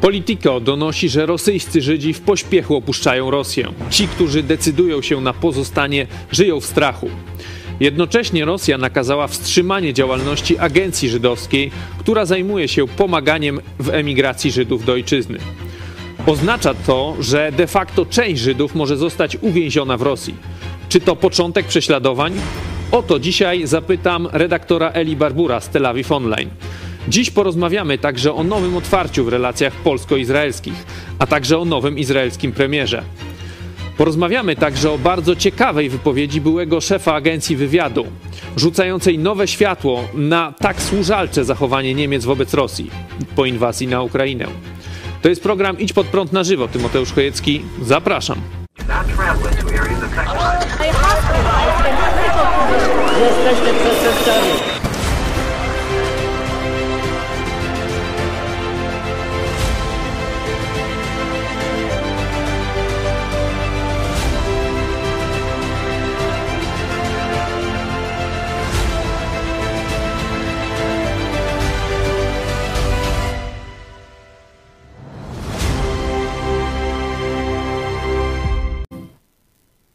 Politico donosi, że rosyjscy Żydzi w pośpiechu opuszczają Rosję. Ci, którzy decydują się na pozostanie, żyją w strachu. Jednocześnie Rosja nakazała wstrzymanie działalności agencji żydowskiej, która zajmuje się pomaganiem w emigracji Żydów do ojczyzny. Oznacza to, że de facto część Żydów może zostać uwięziona w Rosji. Czy to początek prześladowań? O to dzisiaj zapytam redaktora Eli Barbura z Tel Aviv Online. Dziś porozmawiamy także o nowym otwarciu w relacjach polsko-izraelskich, a także o nowym izraelskim premierze. Porozmawiamy także o bardzo ciekawej wypowiedzi byłego szefa agencji wywiadu, rzucającej nowe światło na tak służalcze zachowanie Niemiec wobec Rosji po inwazji na Ukrainę. To jest program Idź pod prąd na żywo. Tymoteusz Chojecki, zapraszam. Jesteście przestępcami.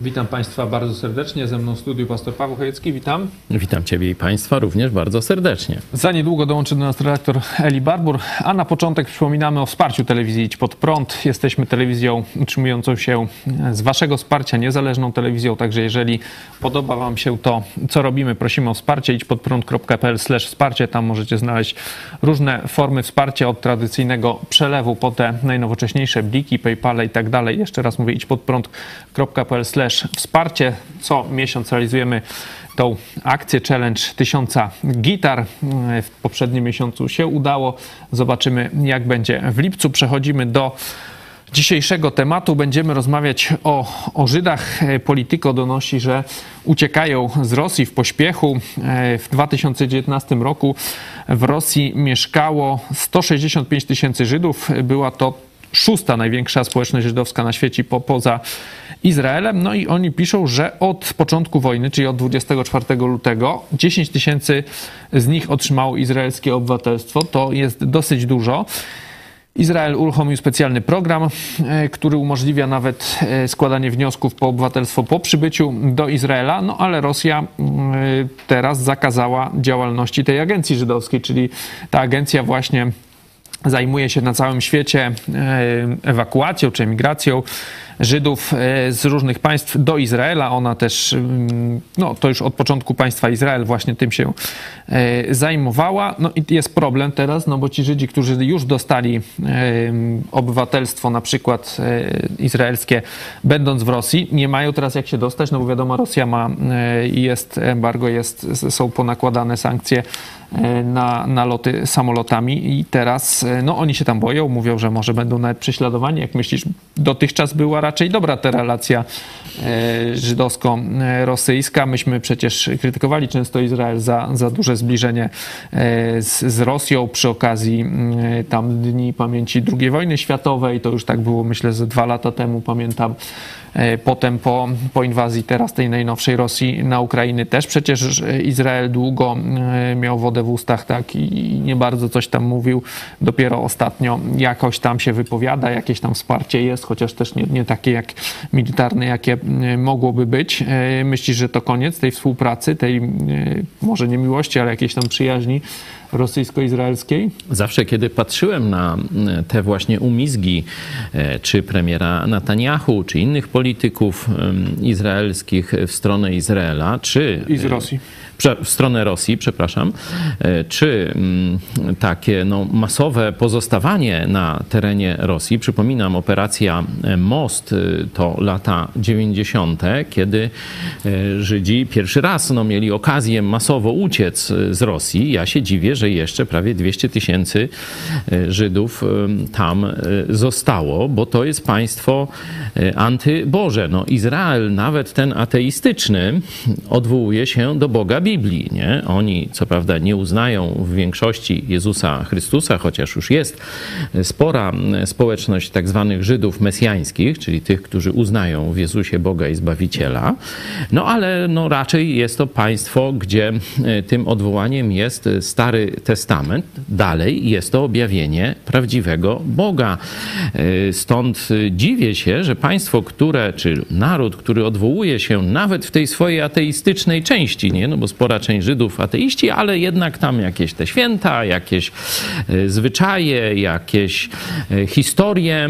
Witam Państwa bardzo serdecznie. Ze mną w studiu pastor Paweł Chojecki. Witam. Witam Ciebie i Państwa również bardzo serdecznie. Za niedługo dołączy do nas redaktor Eli Barbur, a na początek przypominamy o wsparciu telewizji Idź Pod Prąd. Jesteśmy telewizją utrzymującą się z Waszego wsparcia, niezależną telewizją, także jeżeli podoba Wam się to, co robimy, prosimy o wsparcie. idźpodprąd.pl wsparcie, tam możecie znaleźć różne formy wsparcia od tradycyjnego przelewu po te najnowocześniejsze bliki, Paypale i tak dalej. Jeszcze raz mówię idźpodprąd.pl wsparcie. Co miesiąc realizujemy tą akcję challenge tysiąca gitar. W poprzednim miesiącu się udało. Zobaczymy jak będzie w lipcu. Przechodzimy do dzisiejszego tematu. Będziemy rozmawiać o, o Żydach. Polityko donosi, że uciekają z Rosji w pośpiechu. W 2019 roku w Rosji mieszkało 165 tysięcy Żydów. Była to szósta największa społeczność żydowska na świecie po, poza Izraelem. No i oni piszą, że od początku wojny, czyli od 24 lutego, 10 tysięcy z nich otrzymało izraelskie obywatelstwo. To jest dosyć dużo. Izrael uruchomił specjalny program, e, który umożliwia nawet e, składanie wniosków po obywatelstwo po przybyciu do Izraela, no ale Rosja e, teraz zakazała działalności tej agencji żydowskiej, czyli ta agencja właśnie zajmuje się na całym świecie ewakuacją czy emigracją Żydów e, z różnych państw do Izraela. Ona też, mm, no to już od początku państwa Izrael właśnie tym się e, zajmowała. No i jest problem teraz, no bo ci Żydzi, którzy już dostali e, obywatelstwo na przykład izraelskie, będąc w Rosji, nie mają teraz jak się dostać, no bo wiadomo, Rosja ma jest embargo, jest, są ponakładane sankcje na, na loty samolotami i teraz no oni się tam boją, mówią, że może będą nawet prześladowani. Jak myślisz, dotychczas była raczej dobra ta relacja e, żydowsko-rosyjska. Myśmy przecież krytykowali często Izrael za, za duże zbliżenie e, z, z Rosją przy okazji e, tam Dni Pamięci II wojny światowej. To już tak było myślę, że dwa lata temu pamiętam. Potem po, po inwazji teraz tej najnowszej Rosji na Ukrainę też przecież Izrael długo miał wodę w ustach tak i nie bardzo coś tam mówił. Dopiero ostatnio jakoś tam się wypowiada, jakieś tam wsparcie jest, chociaż też nie, nie takie jak militarne, jakie mogłoby być. Myślisz, że to koniec tej współpracy, tej może nie miłości, ale jakiejś tam przyjaźni rosyjsko-izraelskiej? Zawsze, kiedy patrzyłem na te właśnie umizgi, e, czy premiera Netanyahu, czy innych polityków izraelskich w stronę Izraela, czy... I z Rosji w stronę Rosji, przepraszam, e, czy mm, takie no, masowe pozostawanie na terenie Rosji, przypominam, operacja e, Most e, to lata 90., kiedy Żydzi pierwszy raz no, mieli okazję masowo uciec z Rosji. Ja się dziwię, że jeszcze prawie 200 tysięcy Żydów tam zostało, bo to jest państwo antyboże. No, Izrael, nawet ten ateistyczny, odwołuje się do Boga Biblii. Nie? Oni, co prawda, nie uznają w większości Jezusa Chrystusa, chociaż już jest spora społeczność tak zwanych Żydów mesjańskich, czyli tych, którzy uznają w Jezusie Boga i Zbawiciela. No ale no, raczej jest to państwo, gdzie tym odwołaniem jest Stary Testament. Dalej jest to objawienie prawdziwego Boga. Stąd dziwię się, że państwo, które, czy naród, który odwołuje się nawet w tej swojej ateistycznej części, nie? No bo spora część Żydów ateiści, ale jednak tam jakieś te święta, jakieś e, zwyczaje, jakieś e, historie e,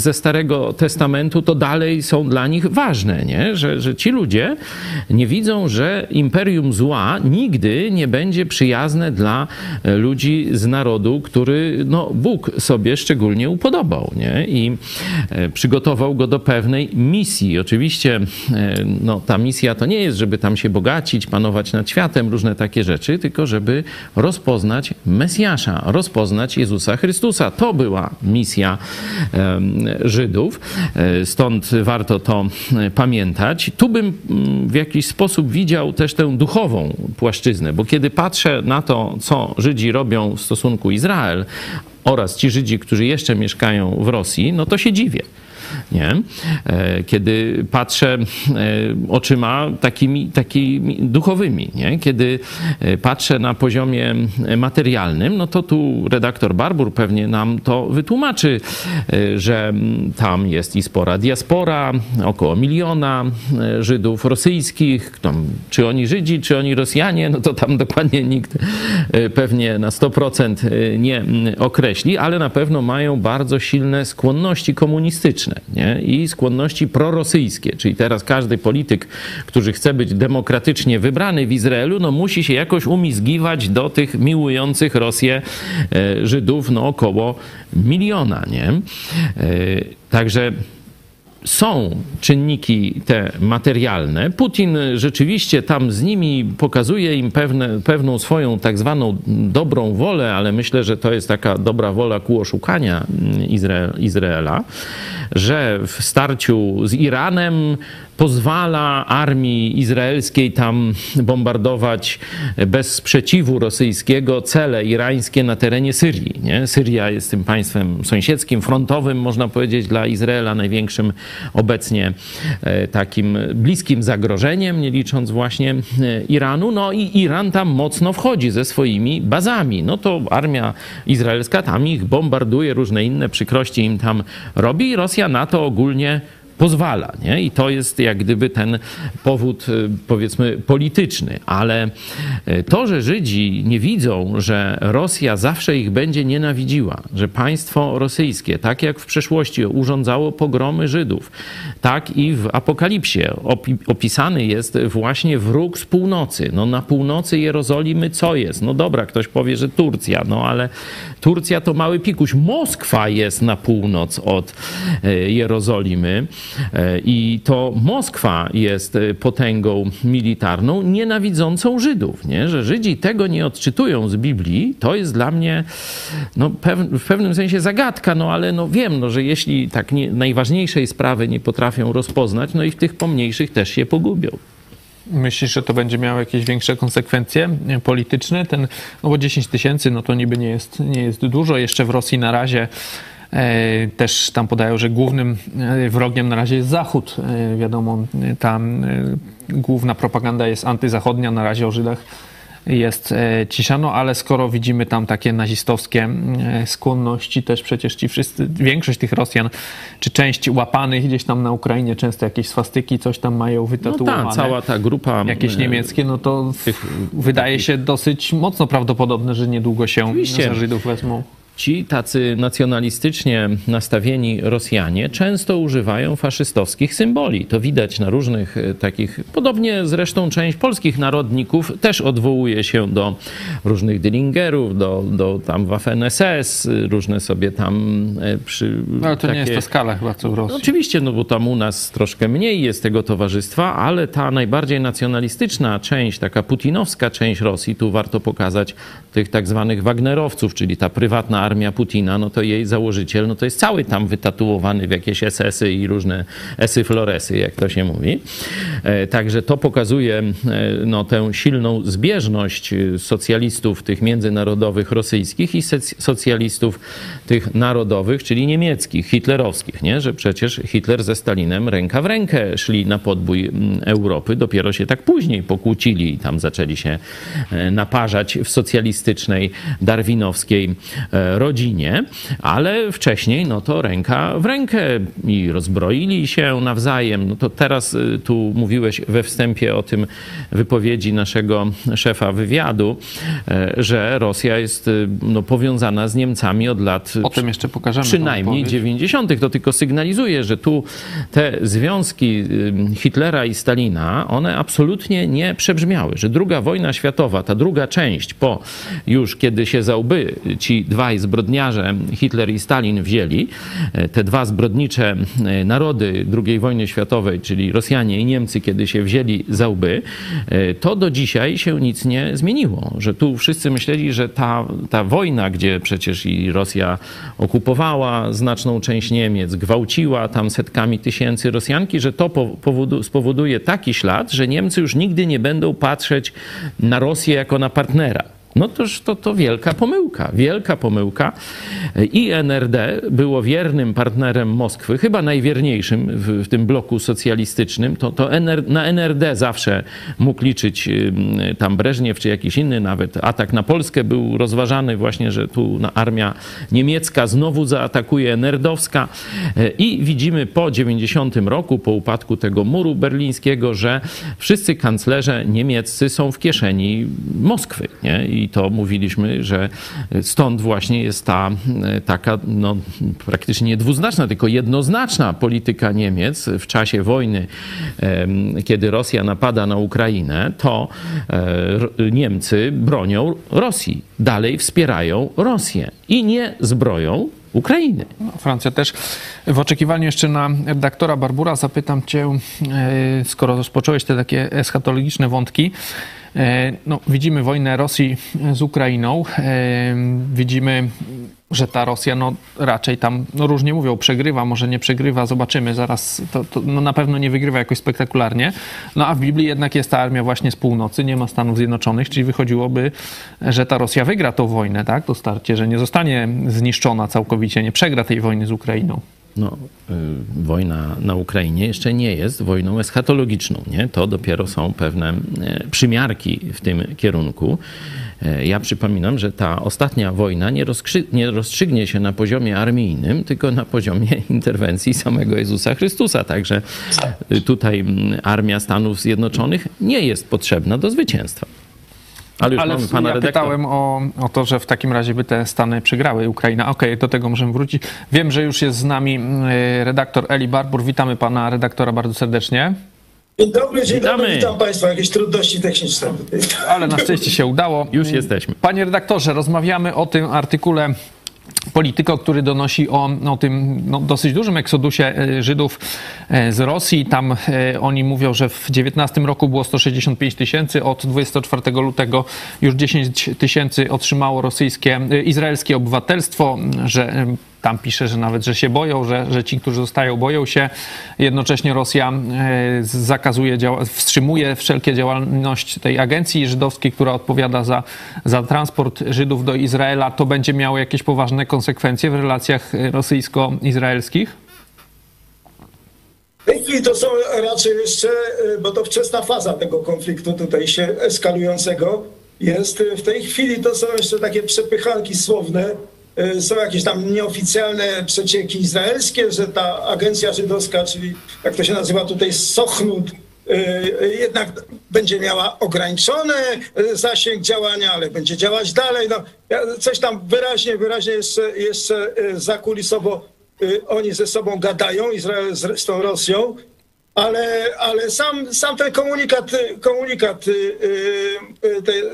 ze Starego Testamentu, to dalej są dla nich ważne, nie? Że, że ci ludzie nie widzą, że imperium zła nigdy nie będzie przyjazne dla ludzi z narodu, który no, Bóg sobie szczególnie upodobał, nie? I przygotował go do pewnej misji. Oczywiście no, ta misja to nie jest, żeby tam się bogacić, panować nad światem, różne takie rzeczy, tylko żeby rozpoznać Mesjasza, rozpoznać Jezusa Chrystusa. To była misja Żydów, e, stąd warto to pamiętać. Tu bym w jakiś sposób widział też tę duchową płaszczyznę, bo kiedy patrzę na to, co Żydzi robią w stosunku Izrael oraz ci Żydzi, którzy jeszcze mieszkają w Rosji, no to się dziwię nie? E, kiedy patrzę e, oczyma takimi, takimi duchowymi, nie? Kiedy e, patrzę na poziomie materialnym, no to tu redaktor Barbur pewnie nam to wytłumaczy, że tam jest i spora diaspora, około miliona Żydów rosyjskich, czy oni Żydzi, czy oni Rosjanie, no to tam dokładnie nikt pewnie na 100% nie określi, ale na pewno mają bardzo silne skłonności komunistyczne nie? i skłonności prorosyjskie. Czyli teraz każdy polityk, który chce być demokratycznie wybrany w Izraelu, no musi się jakoś umizgiwać do tych miłujących Rosję e, Żydów, no około miliona. Nie? E, także są czynniki te materialne. Putin rzeczywiście tam z nimi pokazuje im pewne, pewną swoją tak zwaną dobrą wolę, ale myślę, że to jest taka dobra wola ku oszukania Izraela, że w starciu z Iranem pozwala armii izraelskiej tam bombardować bez sprzeciwu rosyjskiego cele irańskie na terenie Syrii. Nie? Syria jest tym państwem sąsiedzkim, frontowym, można powiedzieć, dla Izraela największym obecnie e, takim bliskim zagrożeniem, nie licząc właśnie e, Iranu. No i Iran tam mocno wchodzi ze swoimi bazami. No to armia izraelska tam ich bombarduje, różne inne przykrości im tam robi Rosja na to ogólnie pozwala. Nie? I to jest jak gdyby ten powód, y, powiedzmy, polityczny. Ale y, to, że Żydzi nie widzą, że Rosja zawsze ich będzie nienawidziła, że państwo rosyjskie, tak jak w przeszłości urządzało pogromy Żydów, tak i w Apokalipsie opisany jest właśnie wróg z północy. No na północy Jerozolimy co jest? No dobra, ktoś powie, że Turcja, no ale Turcja to mały pikuś. Moskwa jest na północ od y, Jerozolimy. E, I to Moskwa jest e, potęgą militarną nienawidzącą Żydów. Nie? Że Żydzi tego nie odczytują z Biblii, to jest dla mnie no, w pewnym sensie zagadka, no ale no, wiem, no, że jeśli tak nie, najważniejszej sprawy nie potrafią rozpoznać, no i w tych pomniejszych też się pogubią. Myślisz, że to będzie miało jakieś większe konsekwencje polityczne? Ten, no bo 10 tysięcy, no to niby nie jest, nie jest dużo. Jeszcze w Rosji na razie E, też tam podają, że głównym e, wrogiem na razie jest Zachód. E, wiadomo, tam główna propaganda jest antyzachodnia, na razie o Żydach jest cisza, no ale skoro widzimy tam takie nazistowskie skłonności, też przecież ci wszyscy, większość tych Rosjan, czy część łapanych gdzieś tam na Ukrainie, często jakieś swastyki, coś tam mają wytatuowane. No ta, cała ta grupa. Jakieś niemieckie, no to tych, wydaje takich... się dosyć mocno prawdopodobne, że niedługo się Oczywiście. za Żydów wezmą. Ci tacy nacjonalistycznie nastawieni Rosjanie często używają faszystowskich symboli. To widać na różnych e, takich, podobnie zresztą część polskich narodników też odwołuje się do różnych Dillingerów, do, do tam Waffen-SS, różne sobie tam e, przy... No, ale to takie... nie jest ta skala chyba co w Rosji. No, oczywiście, no bo tam u nas troszkę mniej jest tego towarzystwa, ale ta najbardziej nacjonalistyczna część, taka putinowska część Rosji, tu warto pokazać tych tak zwanych Wagnerowców, czyli ta prywatna armia Putina, no to jej założyciel, no to jest cały tam wytatuowany w jakieś SS-y i różne esy floresy, jak to się mówi. E, także to pokazuje no, tę silną zbieżność socjalistów tych międzynarodowych rosyjskich i socjalistów tych narodowych, czyli niemieckich, hitlerowskich, nie? że przecież Hitler ze Stalinem ręka w rękę szli na podbój Europy, dopiero się tak później pokłócili i tam zaczęli się e, naparzać w socjalistycznej, darwinowskiej e, rodzinie, ale wcześniej no to ręka w rękę i rozbroili się nawzajem. No to teraz e, tu mówiłeś we wstępie o tym wypowiedzi naszego szefa wywiadu, że Rosja jest no, powiązana z Niemcami od lat o tym jeszcze pokażemy przynajmniej 90. To tylko sygnalizuje, że tu te związki Hitlera i Stalina, one absolutnie nie przebrzmiały, że druga wojna światowa, ta druga część po już kiedy się za łby ci dwaj zbrodniarze Hitler i Stalin wzięli, e, te dwa zbrodnicze e, narody II wojny światowej, czyli Rosjanie i Niemcy, kiedy się wzięli za łby, e, to do dzisiaj się nic nie zmieniło, że tu wszyscy myśleli, że ta, ta wojna, gdzie przecież i Rosja okupowała znaczną część Niemiec, gwałciła tam setkami tysięcy Rosjanki, że to spowoduje taki ślad, że Niemcy już nigdy nie będą patrzeć na Rosję jako na partnera. No toż to, to wielka pomyłka, wielka pomyłka. I NRD było wiernym partnerem Moskwy, chyba najwierniejszym w, w tym bloku socjalistycznym. To, to NR, na NRD zawsze mógł liczyć tam Breżniew czy jakiś inny nawet. Atak na Polskę był rozważany właśnie, że tu armia niemiecka znowu zaatakuje NRD-owska. E, I widzimy po 90 roku, po upadku tego muru berlińskiego, że wszyscy kanclerze niemieccy są w kieszeni Moskwy. Nie? I i to mówiliśmy, że stąd właśnie jest ta taka no, praktycznie nie dwuznaczna, tylko jednoznaczna polityka Niemiec w czasie wojny, kiedy Rosja napada na Ukrainę, to e, Niemcy bronią Rosji, dalej wspierają Rosję i nie zbroją Ukrainy. No, Francja też. W oczekiwaniu jeszcze na redaktora Barbura zapytam cię, e, skoro rozpocząłeś te takie eschatologiczne wątki, E, no, widzimy wojnę Rosji z Ukrainą. E, widzimy, że ta Rosja no, raczej tam, no, różnie mówią, przegrywa, może nie przegrywa, zobaczymy zaraz. To, to no, na pewno nie wygrywa jakoś spektakularnie. No a w Biblii jednak jest ta armia właśnie z północy, nie ma Stanów Zjednoczonych, czyli wychodziłoby, że ta Rosja wygra tą wojnę, tak? To starcie, że nie zostanie zniszczona całkowicie, nie przegra tej wojny z Ukrainą no, y, wojna na Ukrainie jeszcze nie jest wojną eschatologiczną. Nie? To dopiero są pewne y, przymiarki w tym kierunku. Y, ja przypominam, że ta ostatnia wojna nie, nie rozstrzygnie się na poziomie armijnym, tylko na poziomie interwencji samego Jezusa Chrystusa. Także tutaj mm, armia Stanów Zjednoczonych nie jest potrzebna do zwycięstwa. Ale już Ale mamy pana ja redaktor. pytałem o, o to, że w takim razie by te Stany przegrały Ukraina. Okej, okay, do tego możemy wrócić. Wiem, że już jest z nami y, redaktor Eli Barbur. Witamy pana redaktora bardzo serdecznie. Dzień dobry, dzień Witamy. dobry, witam Państwa. Jakieś trudności techniczne. Ale na szczęście się udało. Już jesteśmy. Panie redaktorze, rozmawiamy o tym artykule Polityko, który donosi o, o tym no, dosyć dużym eksodusie e, Żydów e, z Rosji. Tam e, oni mówią, że w 19 roku było 165 tysięcy, od 24 lutego już 10 tysięcy otrzymało rosyjskie, izraelskie obywatelstwo, że tam pisze, że nawet, że się boją, że, że ci, którzy zostają, boją się. Jednocześnie Rosja e, zakazuje, wstrzymuje wszelkie działalność tej agencji żydowskiej, która odpowiada za, za transport Żydów do Izraela. To będzie miało jakieś poważne konsekwencje w relacjach rosyjsko-izraelskich? Tej chwili to są raczej jeszcze, e, bo to wczesna faza tego konfliktu tutaj się eskalującego jest. W tej chwili to są jeszcze takie przepychanki słowne, są jakieś tam nieoficjalne przecieki izraelskie, że ta agencja żydowska, czyli jak to się nazywa tutaj, Sochnut, y, jednak będzie miała ograniczony y, zasięg działania, ale będzie działać dalej. No, coś tam wyraźnie, wyraźnie jeszcze, jeszcze zakulisowo oni ze sobą gadają, Izrael z, z tą Rosją, ale, ale sam, sam ten komunikat, komunikat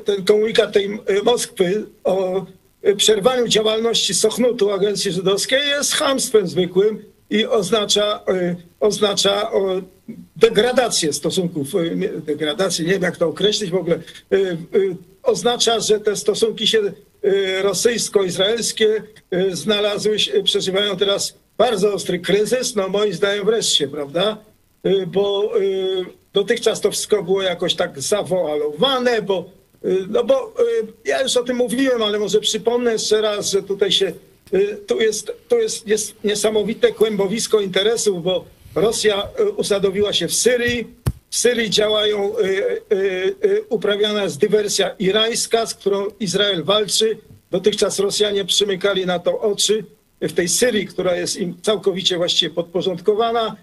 ten komunikat tej Moskwy o przerwaniu działalności Sochnutu, agencji żydowskiej, jest chamstwem zwykłym i oznacza, e, oznacza degradację stosunków, e, degradację, nie wiem jak to określić w ogóle, oznacza, że te stosunki się y, rosyjsko-izraelskie y, znalazły przeżywają teraz bardzo ostry kryzys, no moim zdaniem wreszcie, prawda? Y, Bo y, dotychczas to wszystko było jakoś tak zawoalowane, bo, y, no bo y, ja już o tym mówiłem, ale może przypomnę jeszcze raz, że tutaj się, y, tu jest, tu jest, jest niesamowite kłębowisko interesów, bo Rosja y, usadowiła się w Syrii, w Syrii działają, y, y, y, uprawiana jest dywersja irańska, z którą Izrael walczy. Dotychczas Rosjanie przymykali na to oczy. W tej Syrii, która jest im całkowicie właściwie podporządkowana,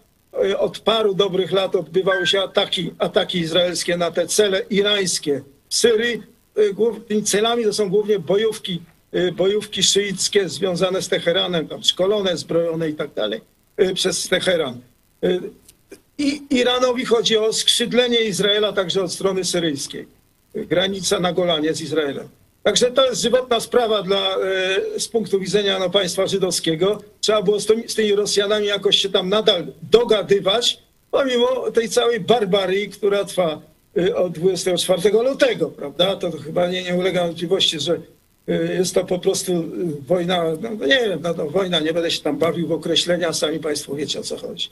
y, od paru dobrych lat odbywały się ataki, ataki izraelskie na te cele irańskie Syrii. Tymi celami to są głównie bojówki, y, bojówki szyickie związane z Teheranem, tam szkolone, zbrojone i tak dalej y, przez Teheran. I Iranowi chodzi o skrzydlenie Izraela także od strony syryjskiej. Granica na Golanie z Izraelem. Także to jest żywotna sprawa dla, e, z punktu widzenia no, państwa żydowskiego. Trzeba było z, tymi- z tymi Rosjanami jakoś się tam nadal dogadywać, pomimo tej całej barbarii, która trwa e, od 24 lutego, prawda? To, to chyba nie, nie ulega wątpliwości, że e, jest to po prostu e, wojna, no, no nie wiem, no, no, wojna, nie będę się tam bawił w określenia, sami państwo wiecie o co chodzi.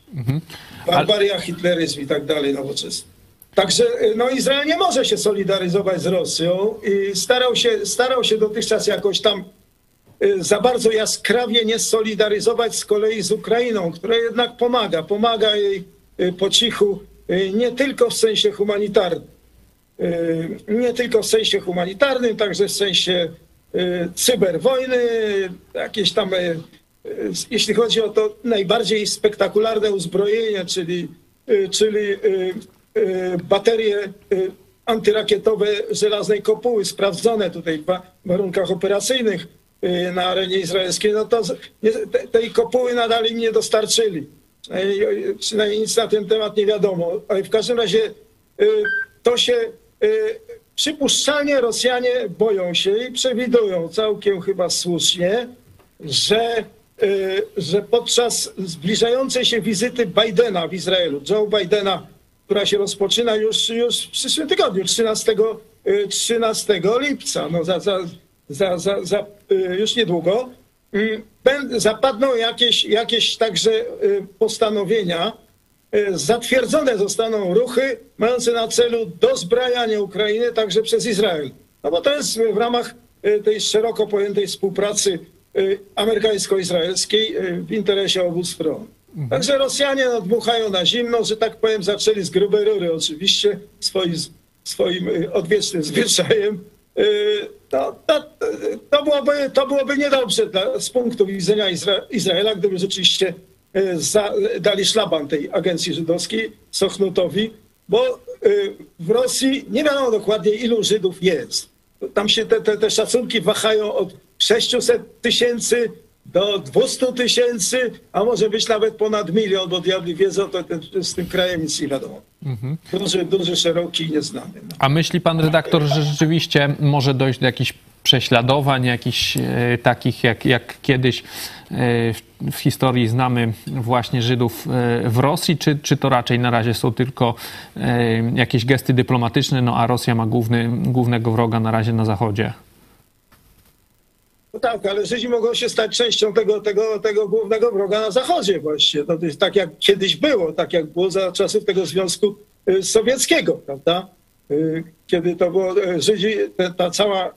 Barbaria, hitleryzm i tak dalej nowoczesny. Także y, no, Izrael nie może się solidaryzować z Rosją i starał się, starał się dotychczas jakoś tam y, za bardzo jaskrawie nie solidaryzować z kolei z Ukrainą, która jednak pomaga. Pomaga jej y, po cichu, y, nie tylko w sensie humanitarnym. Y, Nie tylko w sensie humanitarnym, także w sensie y, cyberwojny, jakieś tam, y, y, jeśli chodzi o to najbardziej spektakularne uzbrojenie, czyli, y, czyli y, y, baterie y, antyrakietowe żelaznej kopuły, sprawdzone tutaj w wa- warunkach operacyjnych y, na arenie izraelskiej, no to tej kopuły nadal im nie dostarczyli. Przynajmniej, nic na ten temat nie wiadomo. Ale w każdym razie y, to się y, przypuszczalnie Rosjanie boją się i przewidują całkiem chyba słusznie, że, y, że podczas zbliżającej się wizyty Bidena w Izraelu, Joe Bidena, która się rozpoczyna już, już w przyszłym tygodniu, 13, y, 13 lipca, no za, za, za, za, już niedługo, zapadną jakieś, jakieś także y, postanowienia, y, zatwierdzone zostaną ruchy mające na celu dozbrajanie Ukrainy także przez Izrael. No bo to jest w ramach y, tej szeroko pojętej współpracy y, amerykańsko-izraelskiej y, w interesie obu stron. Także Rosjanie no, dmuchają na zimno, że tak powiem, zaczęli z grubej rury oczywiście swoim, swoim y, odwiecznym zwyczajem. Y, To, to, to, byłoby, to byłoby niedobrze dla, z punktu widzenia Izra Izraela, gdyby rzeczywiście y, za, dali szlaban tej agencji żydowskiej, Sochnutowi, bo y, w Rosji nie wiadomo dokładnie, ilu Żydów jest. Tam się te, te, te szacunki wahają od 600 tysięcy do 200 tysięcy, a może być nawet ponad milion, bo diabli wiedzą, to, to z tym krajem nic nie wiadomo. Duży, duży, szeroki i nieznany. No. A myśli pan redaktor, że rzeczywiście może dojść do jakichś prześladowań, jakichś e, takich jak, jak kiedyś e, w, w historii znamy właśnie Żydów e, w Rosji, czy, czy to raczej na razie są tylko e, jakieś gesty dyplomatyczne, no a Rosja ma główny, głównego wroga na razie na zachodzie? No tak, ale Żydzi mogą się stać częścią tego, tego, tego głównego wroga na Zachodzie właśnie. To jest tak jak kiedyś było, tak jak było za czasów tego Związku y, Sowieckiego, prawda? Y, Kiedy to było y, Żydzi, ta, cała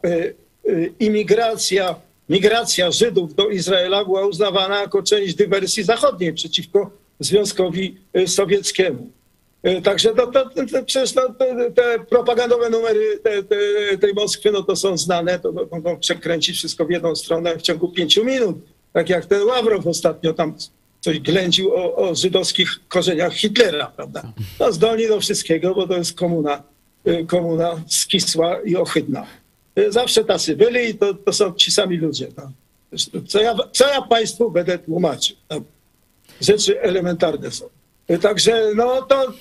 imigracja, migracja Żydów do Izraela była uznawana jako część dywersji zachodniej przeciwko Związkowi Sowieckiemu. Y, Także to, to, to, to, przecież te, te propagandowe numery te, te, tej Moskwy no, to są znane, to mogą przekręcić wszystko w jedną stronę w ciągu pięciu minut. Tak jak ten Ławrow ostatnio tam coś ględził o, o żydowskich korzeniach Hitlera, prawda? No zdolni do wszystkiego, bo to jest komuna, y, komuna skisła i ohydna. Y, Zawsze tacy byli i to, to są ci sami ludzie. No. Co, ja, co ja państwu będę tłumaczył? No rzeczy elementarne są. Także no to y,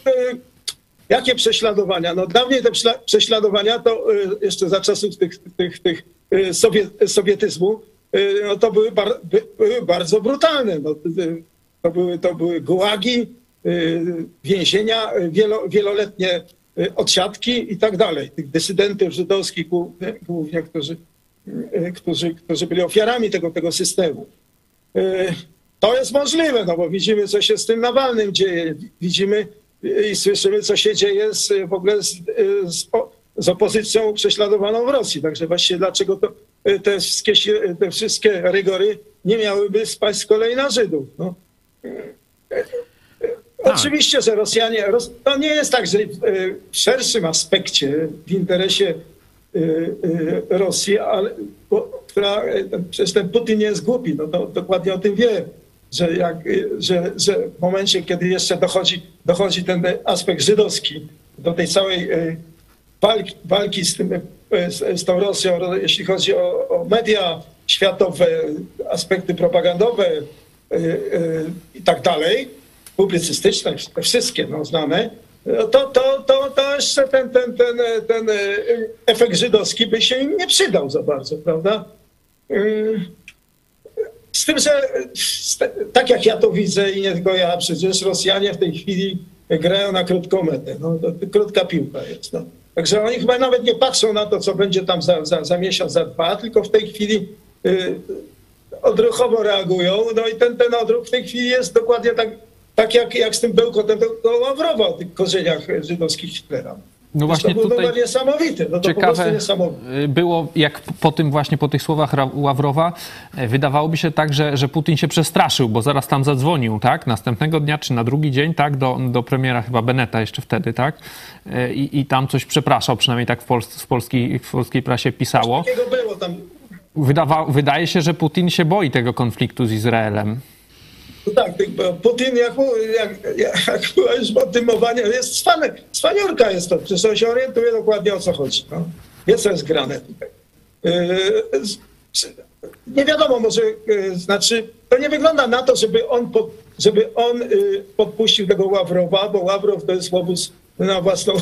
jakie prześladowania? No dawniej te prześladowania to y, jeszcze za czasów tych, tych, tych y, sowie, sowietyzmu no to były, bar, by, były bardzo brutalne. No, to, były, to były gułagi, więzienia, wielo, wieloletnie odsiadki i tak dalej. Tych dysydentów żydowskich głównie, którzy którzy, którzy byli ofiarami tego, tego systemu. Y, To jest możliwe, no bo widzimy, co się z tym Nawalnym dzieje. Widzimy y, i słyszymy, co się dzieje z, w ogóle z, y, z, z opozycją prześladowaną w Rosji. Także właściwie dlaczego to, y, te, wszystkie, te wszystkie rygory nie miałyby spaść z kolei na Żydów? No. Tak. Oczywiście, że Rosjanie, Ros- to nie jest tak, że y, w szerszym aspekcie, w interesie y, y, Rosji, ale, bo, która, y, przecież ten Putin nie jest głupi, no to dokładnie o tym wie, że, jak, że, że w momencie, kiedy jeszcze dochodzi, dochodzi ten aspekt żydowski do tej całej y, walki, walki z, tym, y, z, z tą Rosją, ro- jeśli chodzi o, o media światowe, aspekty propagandowe y, i tak dalej, publicystyczne, te wszystkie no, znane, to, to, to, to jeszcze ten, ten, ten, ten efekt żydowski by się im nie przydał za bardzo, prawda? Z tym, że tak jak ja to widzę i nie tylko ja, przecież Rosjanie w tej chwili grają na krótką metę. No, to krótka piłka jest. No. Także oni chyba nawet nie patrzą na to, co będzie tam za, za, za miesiąc, za dwa, tylko w tej chwili y, odruchowo reagują. No i ten, ten odruch w tej chwili jest dokładnie tak, tak jak, jak z tym bełkotem do Ławrowa o tych korzeniach żydowskich Hitlera. No właśnie to tutaj no, niesamowite. No to ciekawe niesamowite. y, było, jak po tym właśnie, po tych słowach Ławrowa, y, wydawałoby się tak, że, że Putin się przestraszył, bo zaraz tam zadzwonił, tak? Następnego dnia, czy na drugi dzień, tak? Do, do premiera chyba Beneta jeszcze wtedy, tak? Y, I, i tam coś przepraszał, przynajmniej tak w, Pols- w, polskiej, w polskiej prasie pisało. Takiego było tam Wydawa, wydaje się, że Putin się boi tego konfliktu z Izraelem. No tak, Putin, jak, jak, jak, już o tym mowa, nie- jest cwane, cwaniurka jest to, przecież on się orientuje dokładnie o co chodzi. No. Wie, jest grane tutaj. Yy, nie wiadomo, może, yy, znaczy, to nie wygląda na to, żeby on, żeby on yy, podpuścił tego Ławrowa, bo Ławrow to jest łobuz na, własną,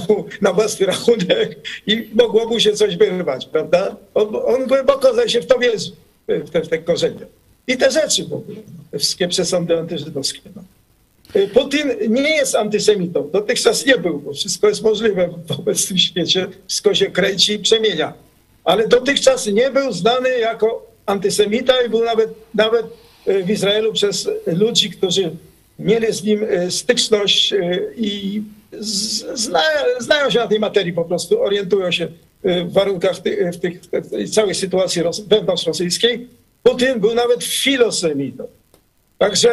na własny rachunek i mogło mu się coś wyrwać, prawda? On, on głęboko się w to wierzy, w te, w te korzenie. I te rzeczy w ogóle, no, te wszystkie przesądy antyżydowskie. No. Y, Putin nie jest antysemitą. Dotychczas nie był, bo wszystko jest możliwe w obecnym świecie. Wszystko się kręci i przemienia. Ale dotychczas nie był znany jako antysemita i był nawet, nawet y, w Izraelu przez ludzi, którzy mieli z nim y, styczność i zna, znają się na tej materii po prostu, orientują się w warunkach w, tych, w tej całej sytuacji ros, wewnątrzrosyjskiej. Putin był nawet filosemitą. Także,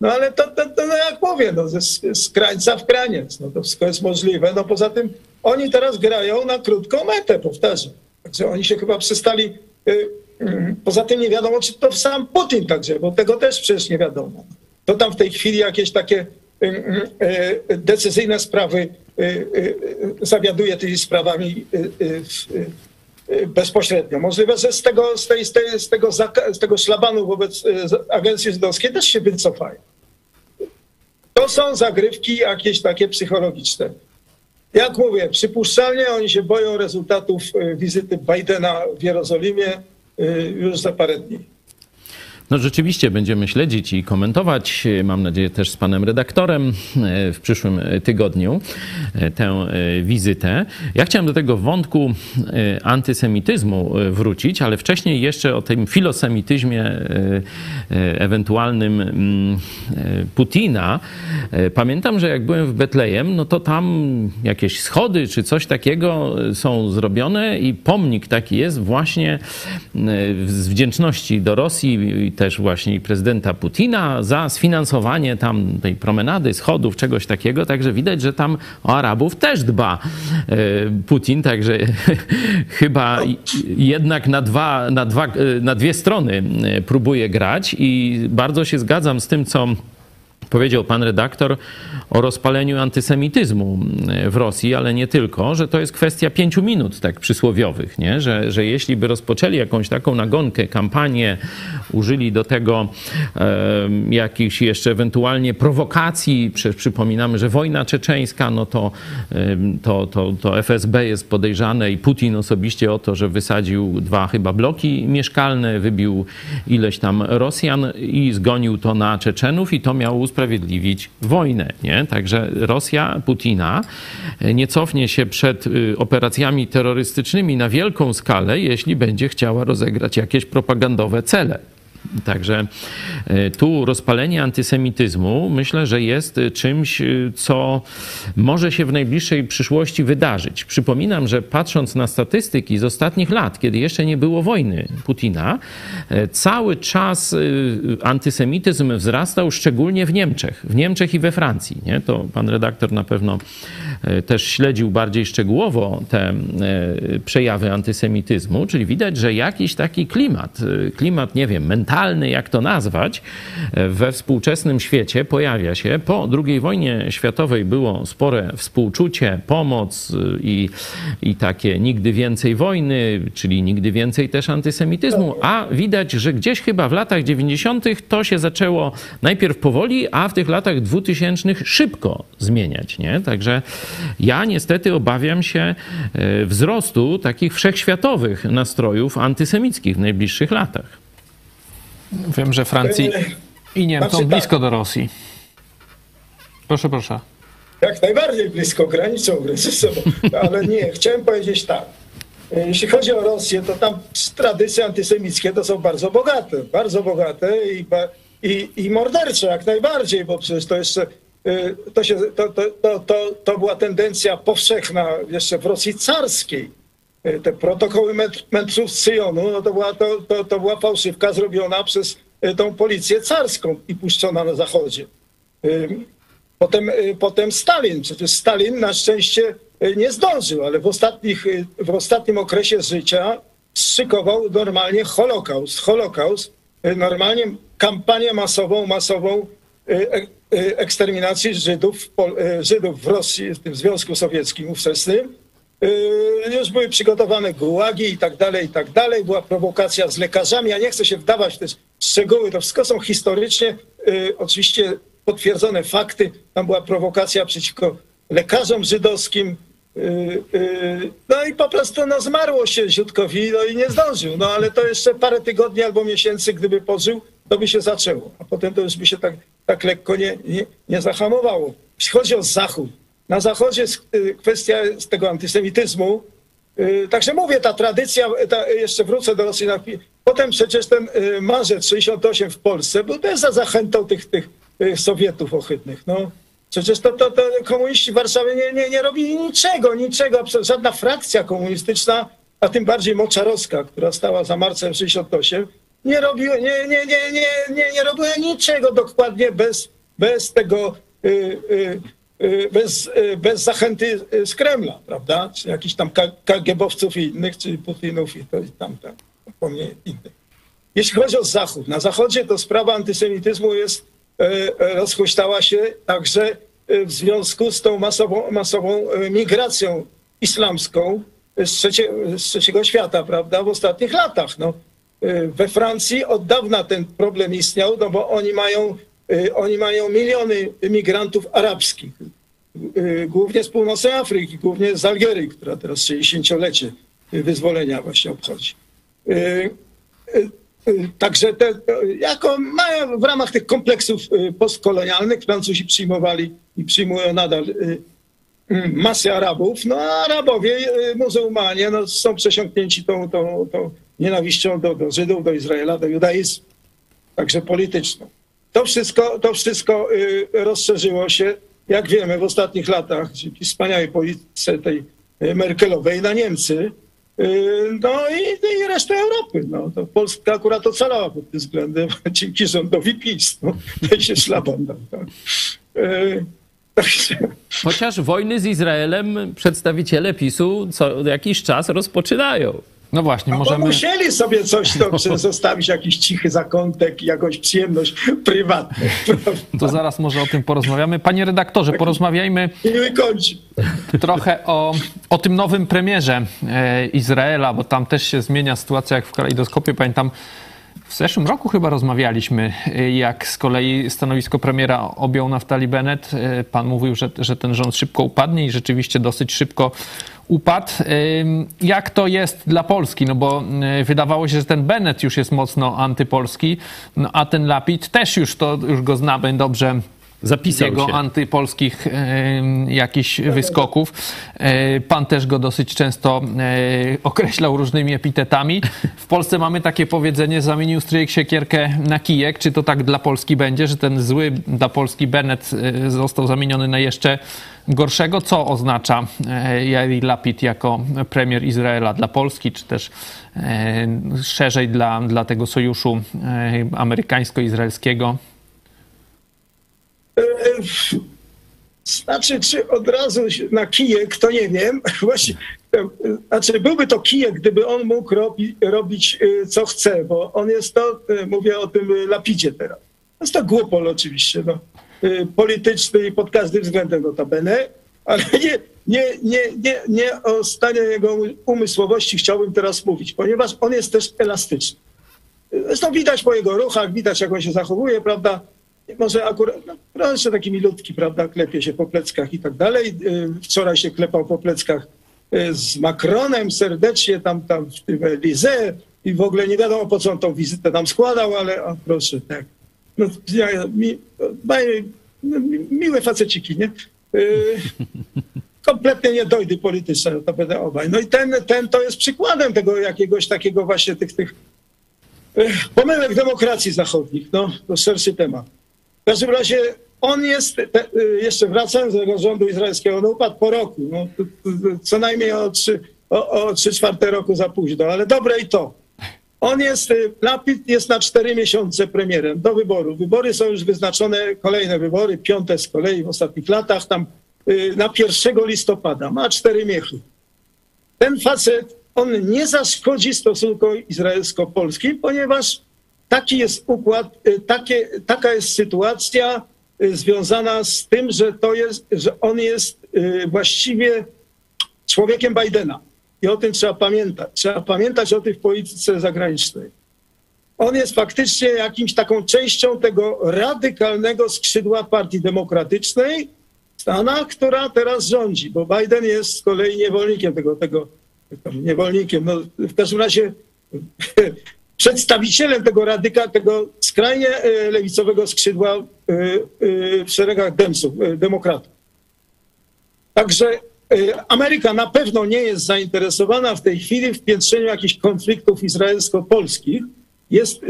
no ale to, to, to no jak mówię, no, ze, z krańca w kraniec, no to wszystko jest możliwe. No poza tym oni teraz grają na krótką metę, powtarzam. Także oni się chyba przestali, y, y, poza tym nie wiadomo, czy to sam Putin także, bo tego też przecież nie wiadomo. To tam w tej chwili jakieś takie y, y, y, decyzyjne sprawy y, y, zawiaduje tymi sprawami w- bezpośrednio. Możliwe, że z tego, z tej, z tej, z tego, z tego szlabanu wobec y, agencji żydowskiej też się wycofają. To są zagrywki jakieś takie psychologiczne. Jak mówię, przypuszczalnie oni się boją rezultatów y, wizyty Bidena w Jerozolimie y, już za parę dni. No rzeczywiście będziemy śledzić i komentować, mam nadzieję też z panem redaktorem e, w przyszłym e, tygodniu e, tę wizytę. Ja chciałem do tego wątku antysemityzmu wrócić, ale wcześniej jeszcze o tym filosemityzmie ewentualnym mm, Putina. Pamiętam, że jak byłem w Betlejem, no to tam jakieś schody czy coś takiego są zrobione i pomnik taki jest właśnie z wdzięczności do Rosji też właśnie prezydenta Putina za sfinansowanie tam tej promenady, schodów, czegoś takiego. Także widać, że tam o Arabów też dba e, Putin, także chyba jednak na, dwa, na, dwa, e, na dwie strony e, próbuje grać i bardzo się zgadzam z tym, co powiedział pan redaktor o rozpaleniu antysemityzmu w Rosji, ale nie tylko, że to jest kwestia pięciu minut, tak przysłowiowych, nie? Że, że jeśli by rozpoczęli jakąś taką nagonkę, kampanię, użyli do tego e, jakichś jeszcze ewentualnie prowokacji, Prze- przypominamy, że wojna czeczeńska, no to, em, to, to, to FSB jest podejrzane i Putin osobiście o to, że wysadził dwa chyba bloki mieszkalne, wybił ileś tam Rosjan i zgonił to na Czeczenów i to miało usprawiedliwić wojnę. Nie? Także Rosja Putina nie cofnie się przed y, operacjami terrorystycznymi na wielką skalę, jeśli będzie chciała rozegrać jakieś propagandowe cele. Także e, tu rozpalenie antysemityzmu myślę, że jest e, czymś, e, co może się w najbliższej przyszłości wydarzyć. Przypominam, że patrząc na statystyki z ostatnich lat, kiedy jeszcze nie było wojny Putina, cały czas antysemityzm wzrastał, szczególnie w Niemczech, w Niemczech i we Francji. Nie? To pan redaktor na pewno też śledził bardziej szczegółowo te przejawy antysemityzmu, czyli widać, że jakiś taki klimat, klimat, nie wiem, mentalny, mentalny, jak to nazwać, we współczesnym świecie pojawia się. Po II wojnie światowej było spore współczucie, pomoc i, i takie nigdy więcej wojny, czyli nigdy więcej też antysemityzmu, a widać, że gdzieś chyba w latach 90. to się zaczęło najpierw powoli, a w tych latach 2000 szybko zmieniać. Nie? Także ja niestety obawiam się e, wzrostu takich wszechświatowych nastrojów antysemickich w najbliższych latach. Wiem, że Francji i Niemcom znaczy, blisko tak. do Rosji. Proszę, proszę. Jak najbardziej blisko, ze sobą. Ale nie, chciałem powiedzieć tak. Jeśli chodzi o Rosję, to tam tradycje antysemickie to są bardzo bogate, bardzo bogate i, i, i mordercze jak najbardziej, bo przecież to y, to, się, to, to, to, to była tendencja powszechna jeszcze w Rosji carskiej E, te protokoły mędrców z Syjonu, no to była, to, to, to była fałszywka zrobiona przez e, tą policję carską i puszczona na zachodzie. E, potem, potem Stalin, przecież Stalin na szczęście nie zdążył, ale w, ostatnich, w ostatnim okresie życia szykował normalnie Holokaust. Holokaust, normalnie kampanię masową, masową eksterminacji Żydów, Żydów w Rosji, w tym Związku Sowieckim ówczesnym, Yy, już były przygotowane gułagi i tak dalej, i tak dalej. Była prowokacja z lekarzami. Ja nie chcę się wdawać w te szczegóły. To wszystko są historycznie oczywiście potwierdzone fakty. Tam była prowokacja przeciwko lekarzom żydowskim. No i po prostu no, zmarło się Ziutkowi no i nie zdążył. No ale to jeszcze parę tygodni albo miesięcy, gdyby pożył, to by się zaczęło. A potem to już by się tak, tak lekko nie, nie, nie zahamowało. Jeśli chodzi o Zachód, na Zachodzie jest y, kwestia z tego antysemityzmu. Y, także mówię, ta tradycja, ta, jeszcze wrócę do Rosji. Potem przecież ten y, marzec 68 w Polsce był też za zachętą tych, tych Sowietów ohydnych. No. Przecież to, to, to komuniści w Warszawie nie, nie, nie robili niczego, niczego, żadna frakcja komunistyczna, a tym bardziej Moczarowska, która stała za marcem 68, nie robiła, nie, nie, nie, nie, nie, nie niczego dokładnie bez, bez tego y, y, Y, bez, bez zachęty z Kremla, prawda? Czy jakichś tam KGB-owców i innych, czy Putinów i to i tamte, zupełnie innych. Jeśli chodzi o Zachód, na Zachodzie to sprawa antysemityzmu jest, rozhuśtała się także w związku z tą masową, masową migracją islamską z, trzecie, z trzeciego świata, prawda, w ostatnich latach. No, we Francji od dawna ten problem istniał, no bo oni mają Y, oni mają miliony imigrantów arabskich, y, głównie z północnej Afryki, głównie z Algierii, która teraz 60-lecie wyzwolenia właśnie obchodzi. Y, także te, jako mają w ramach tych kompleksów postkolonialnych Francuzi przyjmowali i przyjmują nadal masę Arabów, no a Arabowie, muzułmanie no, są przesiąknięci tą, tą, tą nienawiścią do, do Żydów, do Izraela, do judaizmu, także polityczną. To wszystko, to wszystko y, rozszerzyło się, jak wiemy, w ostatnich latach, dzięki wspaniałej polityce tej y, Merkelowej na Niemcy, y, no i, i resztę Europy. No, to Polska akurat ocalała pod tym względem dzięki rządowi PiS. No, się szlaban dał. Tak. Chociaż wojny z Izraelem przedstawiciele PiSu co jakiś czas rozpoczynają. No właśnie, możemy... musieli sobie coś to zostawić, jakiś cichy zakątek, jakąś przyjemność prywatną. To zaraz może o tym porozmawiamy. Panie redaktorze, porozmawiajmy trochę o, o tym nowym premierze e, Izraela, bo tam też się zmienia sytuacja jak w kalejdoskopie. Pamiętam, w zeszłym roku chyba rozmawialiśmy, e, jak z kolei stanowisko premiera objął Naftali Bennett. E, pan mówił, że, że ten rząd szybko upadnie i rzeczywiście dosyć szybko upadł. Jak to jest dla Polski? No bo y, wydawało się, że ten Bennett już jest mocno antypolski, no a ten Lapid też już, to, już go znamy dobrze Zapisał jego się. antypolskich e, jakichś wyskoków. E, pan też go dosyć często e, określał różnymi epitetami. W Polsce mamy takie powiedzenie, zamienił stryjek siekierkę na kijek. Czy to tak dla Polski będzie, że ten zły dla Polski Bennett został zamieniony na jeszcze gorszego? Co oznacza Yair Lapid jako premier Izraela dla Polski, czy też szerzej dla, dla tego sojuszu amerykańsko-izraelskiego? E, Znaczy, czy od razu na kijek, to nie wiem. Właśnie, e, znaczy, byłby to kijek, gdyby on mógł robi, robić e, co chce, bo on jest to, mówię o tym Lapidzie teraz. Jest to głupol oczywiście, no. Polityczny i pod każdym względem notabene, ale nie, nie, nie, nie, nie o stanie jego umysłowości chciałbym teraz mówić, ponieważ on jest też elastyczny. Zresztą widać po jego ruchach, widać jak on się zachowuje, prawda? Może akurat, no, proszę taki milutki, prawda, klepie się po pleckach i tak dalej. Y, Wczoraj się klepał po pleckach y, z Macronem serdecznie, tam, tam w tym i w ogóle nie wiadomo po co on tą wizytę tam składał, ale o, proszę, tak. No, ja, mi, no, mi- miłe faceciki, nie? Y, kompletnie nie dojdy polityczne, to będę obaj. No i ten, ten to jest przykładem tego jakiegoś takiego właśnie tych, tych pomyłek demokracji zachodnich. No, to szerszy temat. W każdym razie on jest, te, y, jeszcze wracając do tego rządu izraelskiego, on upadł po roku. No, co najmniej o trzy, o, o trzy czwarte roku za późno, ale dobre i to. On jest, Lapid jest na cztery miesiące premierem do wyboru. Wybory są już wyznaczone, kolejne wybory, piąte z kolei w ostatnich latach, tam y, na 1 listopada. Ma cztery miechy ten facet, on nie zaszkodzi stosunkom izraelsko-polskim, ponieważ taki jest układ, y, takie, taka jest sytuacja y, związana z tym, że to jest, że on jest y, właściwie człowiekiem Bidena. I o tym trzeba pamiętać. Trzeba pamiętać o tym w polityce zagranicznej. On jest faktycznie jakimś taką częścią tego radykalnego skrzydła Partii Demokratycznej w która teraz rządzi, bo Biden jest z kolei niewolnikiem tego, tego niewolnikiem, no w każdym razie przedstawicielem tego radyka, tego skrajnie e, lewicowego skrzydła e, e, w szeregach Demsów, demokratów. Także Ameryka na pewno nie jest zainteresowana w tej chwili w piętrzeniu jakichś konfliktów izraelsko-polskich. Jest,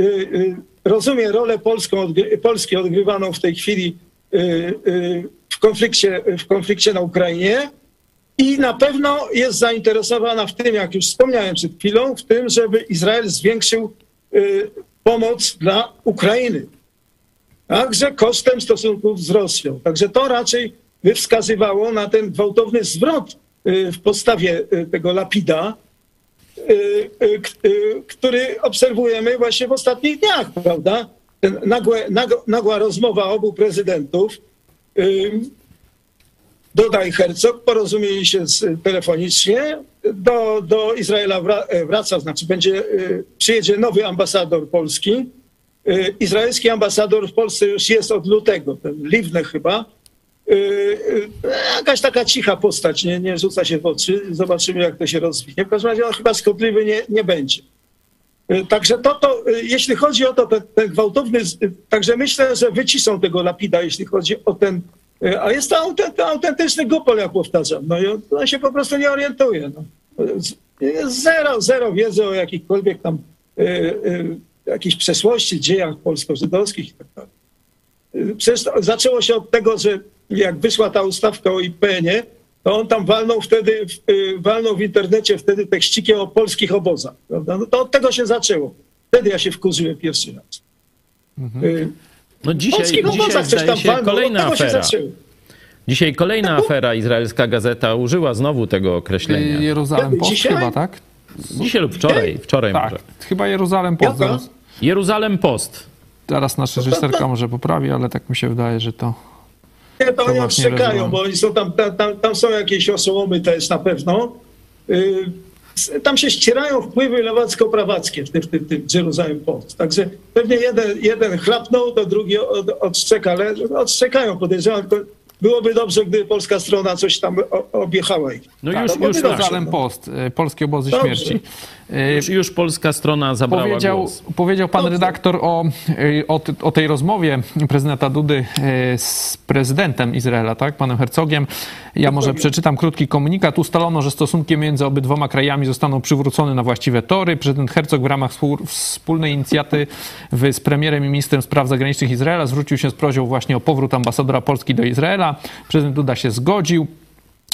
rozumie rolę polską, Polski odgrywaną w tej chwili w konflikcie, w konflikcie na Ukrainie i na pewno jest zainteresowana w tym, jak już wspomniałem przed chwilą, w tym, żeby Izrael zwiększył e, pomoc dla Ukrainy. Także kosztem stosunków z Rosją. Także to raczej by wskazywało na ten gwałtowny zwrot y, w postawie y, tego lapida, y, y, y, który obserwujemy właśnie w ostatnich dniach, prawda? Nagłe, nagła rozmowa obu prezydentów. Y, Duda i Herzog porozumieli się z, telefonicznie. Do, do Izraela e, wraca, znaczy będzie, y, przyjedzie nowy ambasador polski. Y, Izraelski ambasador w Polsce już jest od lutego, ten Liwne chyba. Y, y, Jakaś taka cicha postać, nie, nie rzuca się w oczy. Zobaczymy, jak to się rozwinie. W każdym razie on chyba szkodliwy nie, nie będzie. Y, Także to, to, y, jeśli chodzi o to, ten, ten gwałtowny, y, także myślę, że wyciszą tego lapida, jeśli chodzi o ten, y, a jest to autent, autentyczny gopol, jak powtarzam, no i on, się po prostu nie orientuje. No. Zero, zero wiedzy o jakichkolwiek tam y, y, jakichś przeszłości, dziejach polsko-żydowskich i tak dalej. Przecież to zaczęło się od tego, że jak wyszła ta ustawka o IPN-ie, to on tam walnął wtedy, walnął w internecie wtedy tekścikiem o polskich obozach. Prawda? No to od tego się zaczęło. Wtedy ja się wkurzyłem pierwszy raz. Y, No dzisiaj, dzisiaj zdaje tam się od kolejna afera. Dzisiaj kolejna afera, izraelska gazeta użyła znowu tego określenia. Jeruzalem Post Dzisiaj? chyba, tak? Dzisiaj lub wczoraj, wczoraj Tak, może. chyba Jeruzalem Post. Zaraz, Jeruzalem Post. zaraz nasza reżyserka może poprawi, ale tak mi się wydaje, że to... Nie, to To oni rozumiem. bo oni są tam, tam, tam, są jakieś oszołomy też na pewno. Y, s- Tam się ścierają wpływy lewacko-prawackie w tym, w tym, tym Jerusalem Post. Także pewnie jeden, jeden chlapnął, to drugi od, odszczeka, ale odszczekają podejrzewam. Byłoby dobrze, gdyby polska strona coś tam objechała. No Tak, już, to już, Jeruzalem no. Post, y, polskie obozy Dobrze. śmierci. Y, już, już polska strona zabrała Powiedział, głos. powiedział pan Dobrze. redaktor o, y, o, o tej rozmowie prezydenta Dudy z prezydentem Izraela, tak, panem Herzogiem. Ja może przeczytam krótki komunikat. Ustalono, że stosunki między obydwoma krajami zostaną przywrócone na właściwe tory. Prezydent Herzog w ramach współ- wspólnej inicjatywy z premierem i ministrem spraw zagranicznych Izraela zwrócił się z prośbą właśnie o powrót ambasadora Polski do Izraela. Prezydent Duda się zgodził.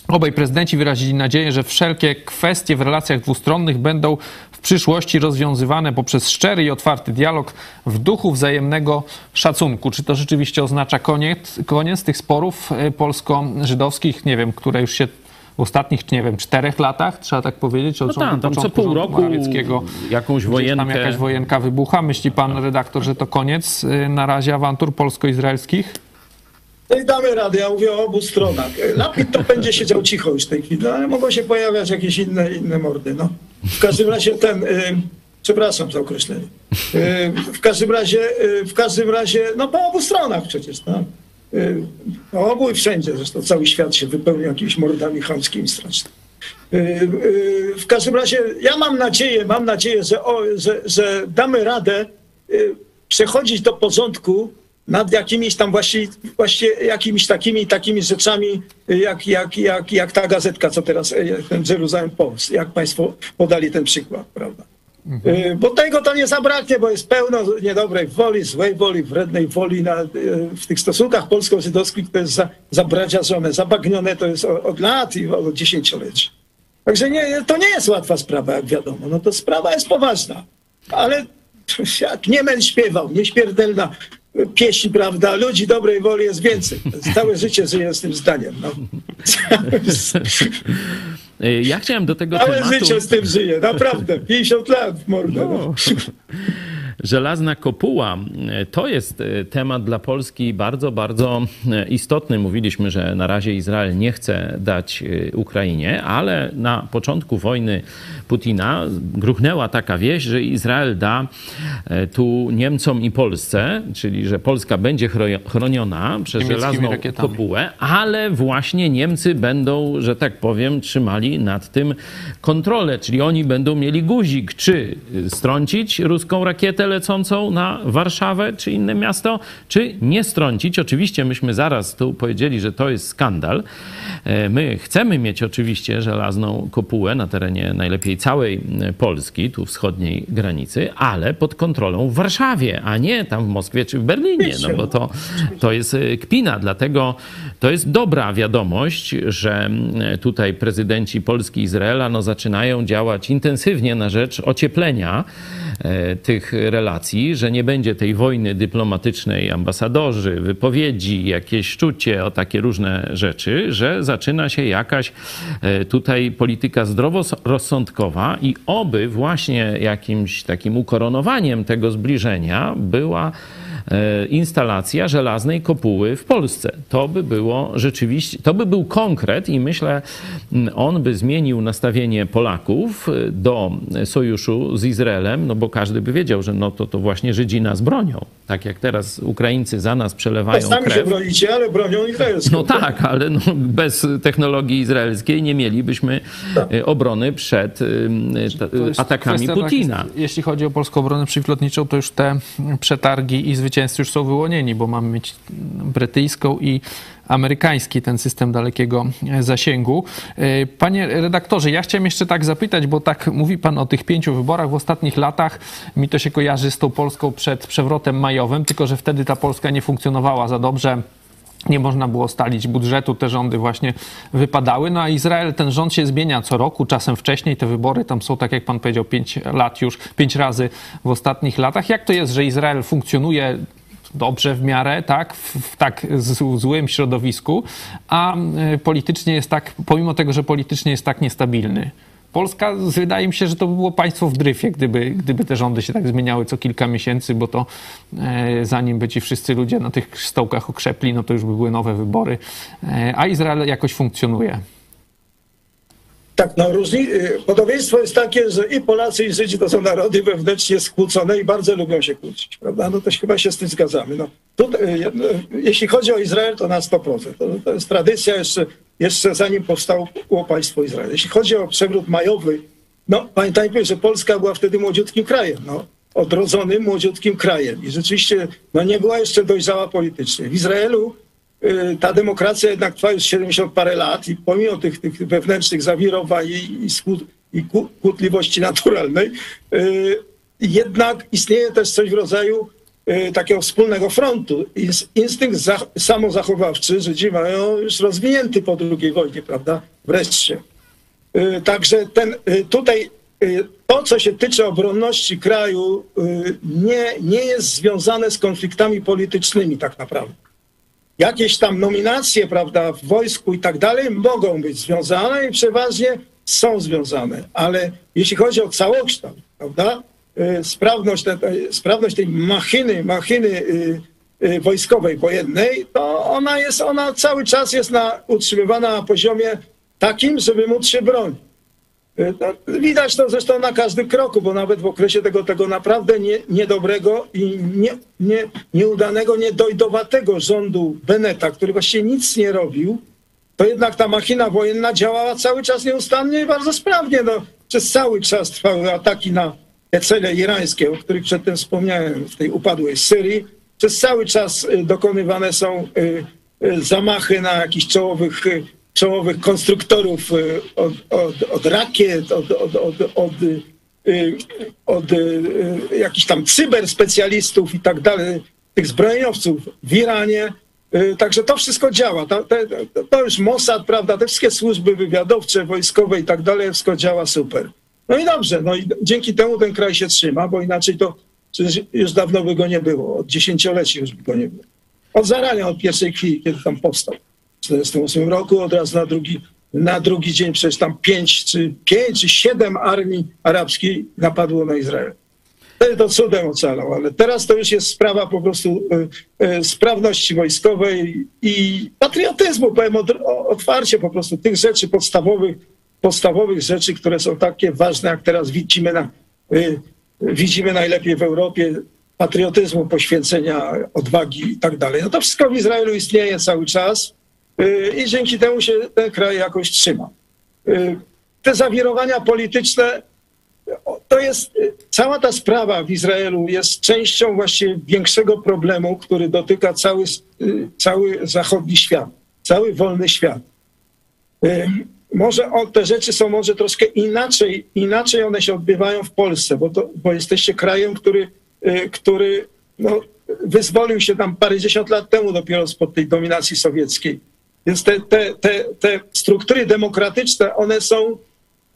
Obaj prezydenci wyrazili nadzieję, że wszelkie kwestie w relacjach dwustronnych będą w przyszłości rozwiązywane poprzez szczery i otwarty dialog w duchu wzajemnego szacunku. Czy to rzeczywiście oznacza koniec, koniec tych sporów y, polsko-żydowskich, nie wiem, które już się w ostatnich, nie wiem, czterech latach, trzeba tak powiedzieć, od No tak, tam co pół roku Morawieckiego, jakąś wojenkę. tam jakaś wojenka wybucha. Myśli pan redaktor, że to koniec y, na razie awantur polsko-izraelskich? No i damy radę, ja mówię o obu stronach. Lapid to będzie siedział cicho już w tej chwili, no, ale mogą się pojawiać jakieś inne, inne mordy. No. W każdym razie ten, y, przepraszam za określenie, y, w każdym razie, y, w każdym razie, no po obu stronach przecież. Y, po obu i wszędzie, zresztą cały świat się wypełnia jakimiś mordami chamskimi strasznymi. Y, W każdym razie ja mam nadzieję, mam nadzieję, że, o, że, że damy radę y, przechodzić do porządku nad jakimiś tam właśnie, właśnie jakimiś takimi takimi rzeczami, y, jak, jak, jak, jak ta gazetka, co teraz, y, ten Jerusalem Post, jak państwo podali ten przykład, prawda? Y, Bo tego to nie zabraknie, bo jest pełno niedobrej woli, złej woli, wrednej woli na, w tych stosunkach polsko-żydowskich, to jest za, zabradziarzone, zabagnione to jest od lat i od dziesięcioleci. Także nie, to nie jest łatwa sprawa, jak wiadomo. No to sprawa jest poważna. Ale jak Niemen śpiewał, nieśmiertelna pieśń, prawda, ludzi dobrej woli jest więcej. Całe życie żyję z tym zdaniem. No. Y, Ja chciałem do tego Całe tematu... życie z tym żyję, naprawdę. 50 lat w mordę. No. Żelazna kopuła e, to jest e, temat dla Polski bardzo, bardzo e, istotny. Mówiliśmy, że na razie Izrael nie chce dać Ukrainie, ale na początku wojny Putina gruchnęła taka wieść, że Izrael da tu Niemcom i Polsce, czyli że Polska będzie chro- chroniona przez żelazną rakietami. kopułę, ale właśnie Niemcy będą, że tak powiem, trzymali nad tym kontrolę, czyli oni będą mieli guzik, czy strącić ruską rakietę lecącą na Warszawę czy inne miasto, czy nie strącić. Oczywiście myśmy zaraz tu powiedzieli, że to jest skandal. E, My chcemy mieć oczywiście żelazną kopułę na terenie najlepiej całej e, Polski, tu wschodniej granicy, ale pod kontrolą w Warszawie, a nie tam w Moskwie czy w Berlinie, no bo to, to jest e, kpina. Dlatego to jest dobra wiadomość, że tutaj prezydenci Polski i Izraela no, zaczynają działać intensywnie na rzecz ocieplenia tych relacji, że nie będzie tej wojny dyplomatycznej, ambasadorzy, wypowiedzi, jakieś szczucie o takie różne rzeczy, że zaczyna się jakaś e, tutaj polityka zdroworozsądkowa i oby właśnie jakimś takim ukoronowaniem tego zbliżenia była instalacja żelaznej kopuły w Polsce. To by było rzeczywiście, to by był konkret i myślę, m, on by zmienił nastawienie Polaków e, do sojuszu z Izraelem, no bo każdy by wiedział, że no to, to właśnie Żydzi nas bronią. Tak jak teraz Ukraińcy za nas przelewają Sami się krew. bronicie, ale bronią izraelską. No tak, ale no, bez technologii izraelskiej nie mielibyśmy e, obrony przed atakami kwestia Putina. taka, jeśli chodzi o polską obronę przeciwlotniczą, to już te przetargi i zwycięzcy już są wyłonieni, bo mamy mieć brytyjską i amerykański ten system dalekiego zasięgu. E, Panie redaktorze, ja chciałem jeszcze tak zapytać, bo tak mówi pan o tych pięciu wyborach w ostatnich latach. Mi to się kojarzy z tą Polską przed przewrotem majowym, tylko że wtedy ta Polska nie funkcjonowała za dobrze. Nie można było stalić budżetu, te rządy właśnie wypadały. No a Izrael, ten rząd się zmienia co roku, czasem wcześniej. Te wybory tam są, tak jak pan powiedział, pięć lat już, pięć razy w ostatnich latach. Jak to jest, że Izrael funkcjonuje dobrze w miarę, tak, w, tak złym środowisku, a y, politycznie jest tak, pomimo tego, że politycznie jest tak niestabilny? Polska, wydaje mi się, że to by było państwo w dryfie, gdyby, gdyby te rządy się tak zmieniały co kilka miesięcy, bo to e, zanim by ci wszyscy ludzie na tych stołkach okrzepli, no to już by były nowe wybory. E, a Izrael jakoś funkcjonuje. Tak, no różni, y, podobieństwo jest takie, że i Polacy, i Żydzi to są narody wewnętrznie skłócone i bardzo lubią się kłócić, prawda? No to chyba się z tym zgadzamy. No, tutaj, y, no, jeśli chodzi o Izrael, to na 100%. To, to jest tradycja jeszcze, jeszcze zanim powstało państwo Izrael. Jeśli chodzi o przewrót majowy, no pamiętajmy, że Polska była wtedy młodziutkim krajem, no, odrodzonym młodziutkim krajem i rzeczywiście no, nie była jeszcze dojrzała politycznie. W Izraelu Y, ta demokracja jednak trwa już 70 parę lat i pomimo tych, tych wewnętrznych zawirowań i, i, skut, i kłótliwości naturalnej, y, jednak istnieje też coś w rodzaju y, takiego wspólnego frontu. Instynkt za, samozachowawczy Żydzi mają już rozwinięty po II wojnie, prawda? Wreszcie. Także ten, tutaj to, co się tyczy obronności kraju, nie, nie jest związane z konfliktami politycznymi tak naprawdę jakieś tam nominacje, prawda, w wojsku i tak dalej mogą być związane i przeważnie są związane, ale jeśli chodzi o całokształt, prawda, y, sprawność, sprawność tej machiny, machiny y, y, wojskowej wojennej, to ona jest, ona cały czas jest na, utrzymywana na poziomie takim, żeby móc się bronić. No, widać to zresztą na każdym kroku, bo nawet w okresie tego, tego naprawdę nie, niedobrego i nie, nie, nieudanego, niedojdowatego rządu Beneta, który właściwie nic nie robił, to jednak ta machina wojenna działała cały czas nieustannie i bardzo sprawnie. No, przez cały czas trwały ataki na te cele irańskie, o których przedtem wspomniałem, w tej upadłej Syrii. Przez cały czas y, dokonywane są y, zamachy na jakichś czołowych czołowych konstruktorów y, od, od, od rakiet, od, od, od, od, y, od y, jakichś tam cyberspecjalistów i tak dalej, tych zbrojeniowców w Iranie. Także to wszystko działa. To, to, to już Mossad, prawda, te wszystkie służby wywiadowcze, wojskowe i tak dalej, wszystko działa super. No i dobrze, no i dzięki temu ten kraj się trzyma, bo inaczej to już dawno by go nie było, od dziesięcioleci już by go nie było. Od zarania, od pierwszej chwili, kiedy tam powstał. 1948 roku, od razu na drugi, na drugi dzień przecież tam pięć czy, pięć czy siedem armii arabskich napadło na Izrael. Wtedy to cudem ocalał, ale teraz to już jest sprawa po prostu y, y, sprawności wojskowej i patriotyzmu, powiem otwarcie po prostu tych rzeczy podstawowych, podstawowych rzeczy, które są takie ważne, jak teraz widzimy, na, y, widzimy najlepiej w Europie, patriotyzmu, poświęcenia, odwagi i tak dalej. No to wszystko w Izraelu istnieje cały czas. Y, i dzięki temu się ten kraj jakoś trzyma. Y, te zawirowania polityczne, to jest, y, cała ta sprawa w Izraelu jest częścią właśnie większego problemu, który dotyka cały, cały zachodni świat, cały wolny świat. Może o, te rzeczy są może troszkę inaczej, inaczej one się odbywają w Polsce, bo, to, bo jesteście krajem, który, który no, wyzwolił się tam parędziesiąt lat temu dopiero spod tej dominacji sowieckiej więc te, te, te, te struktury demokratyczne, one są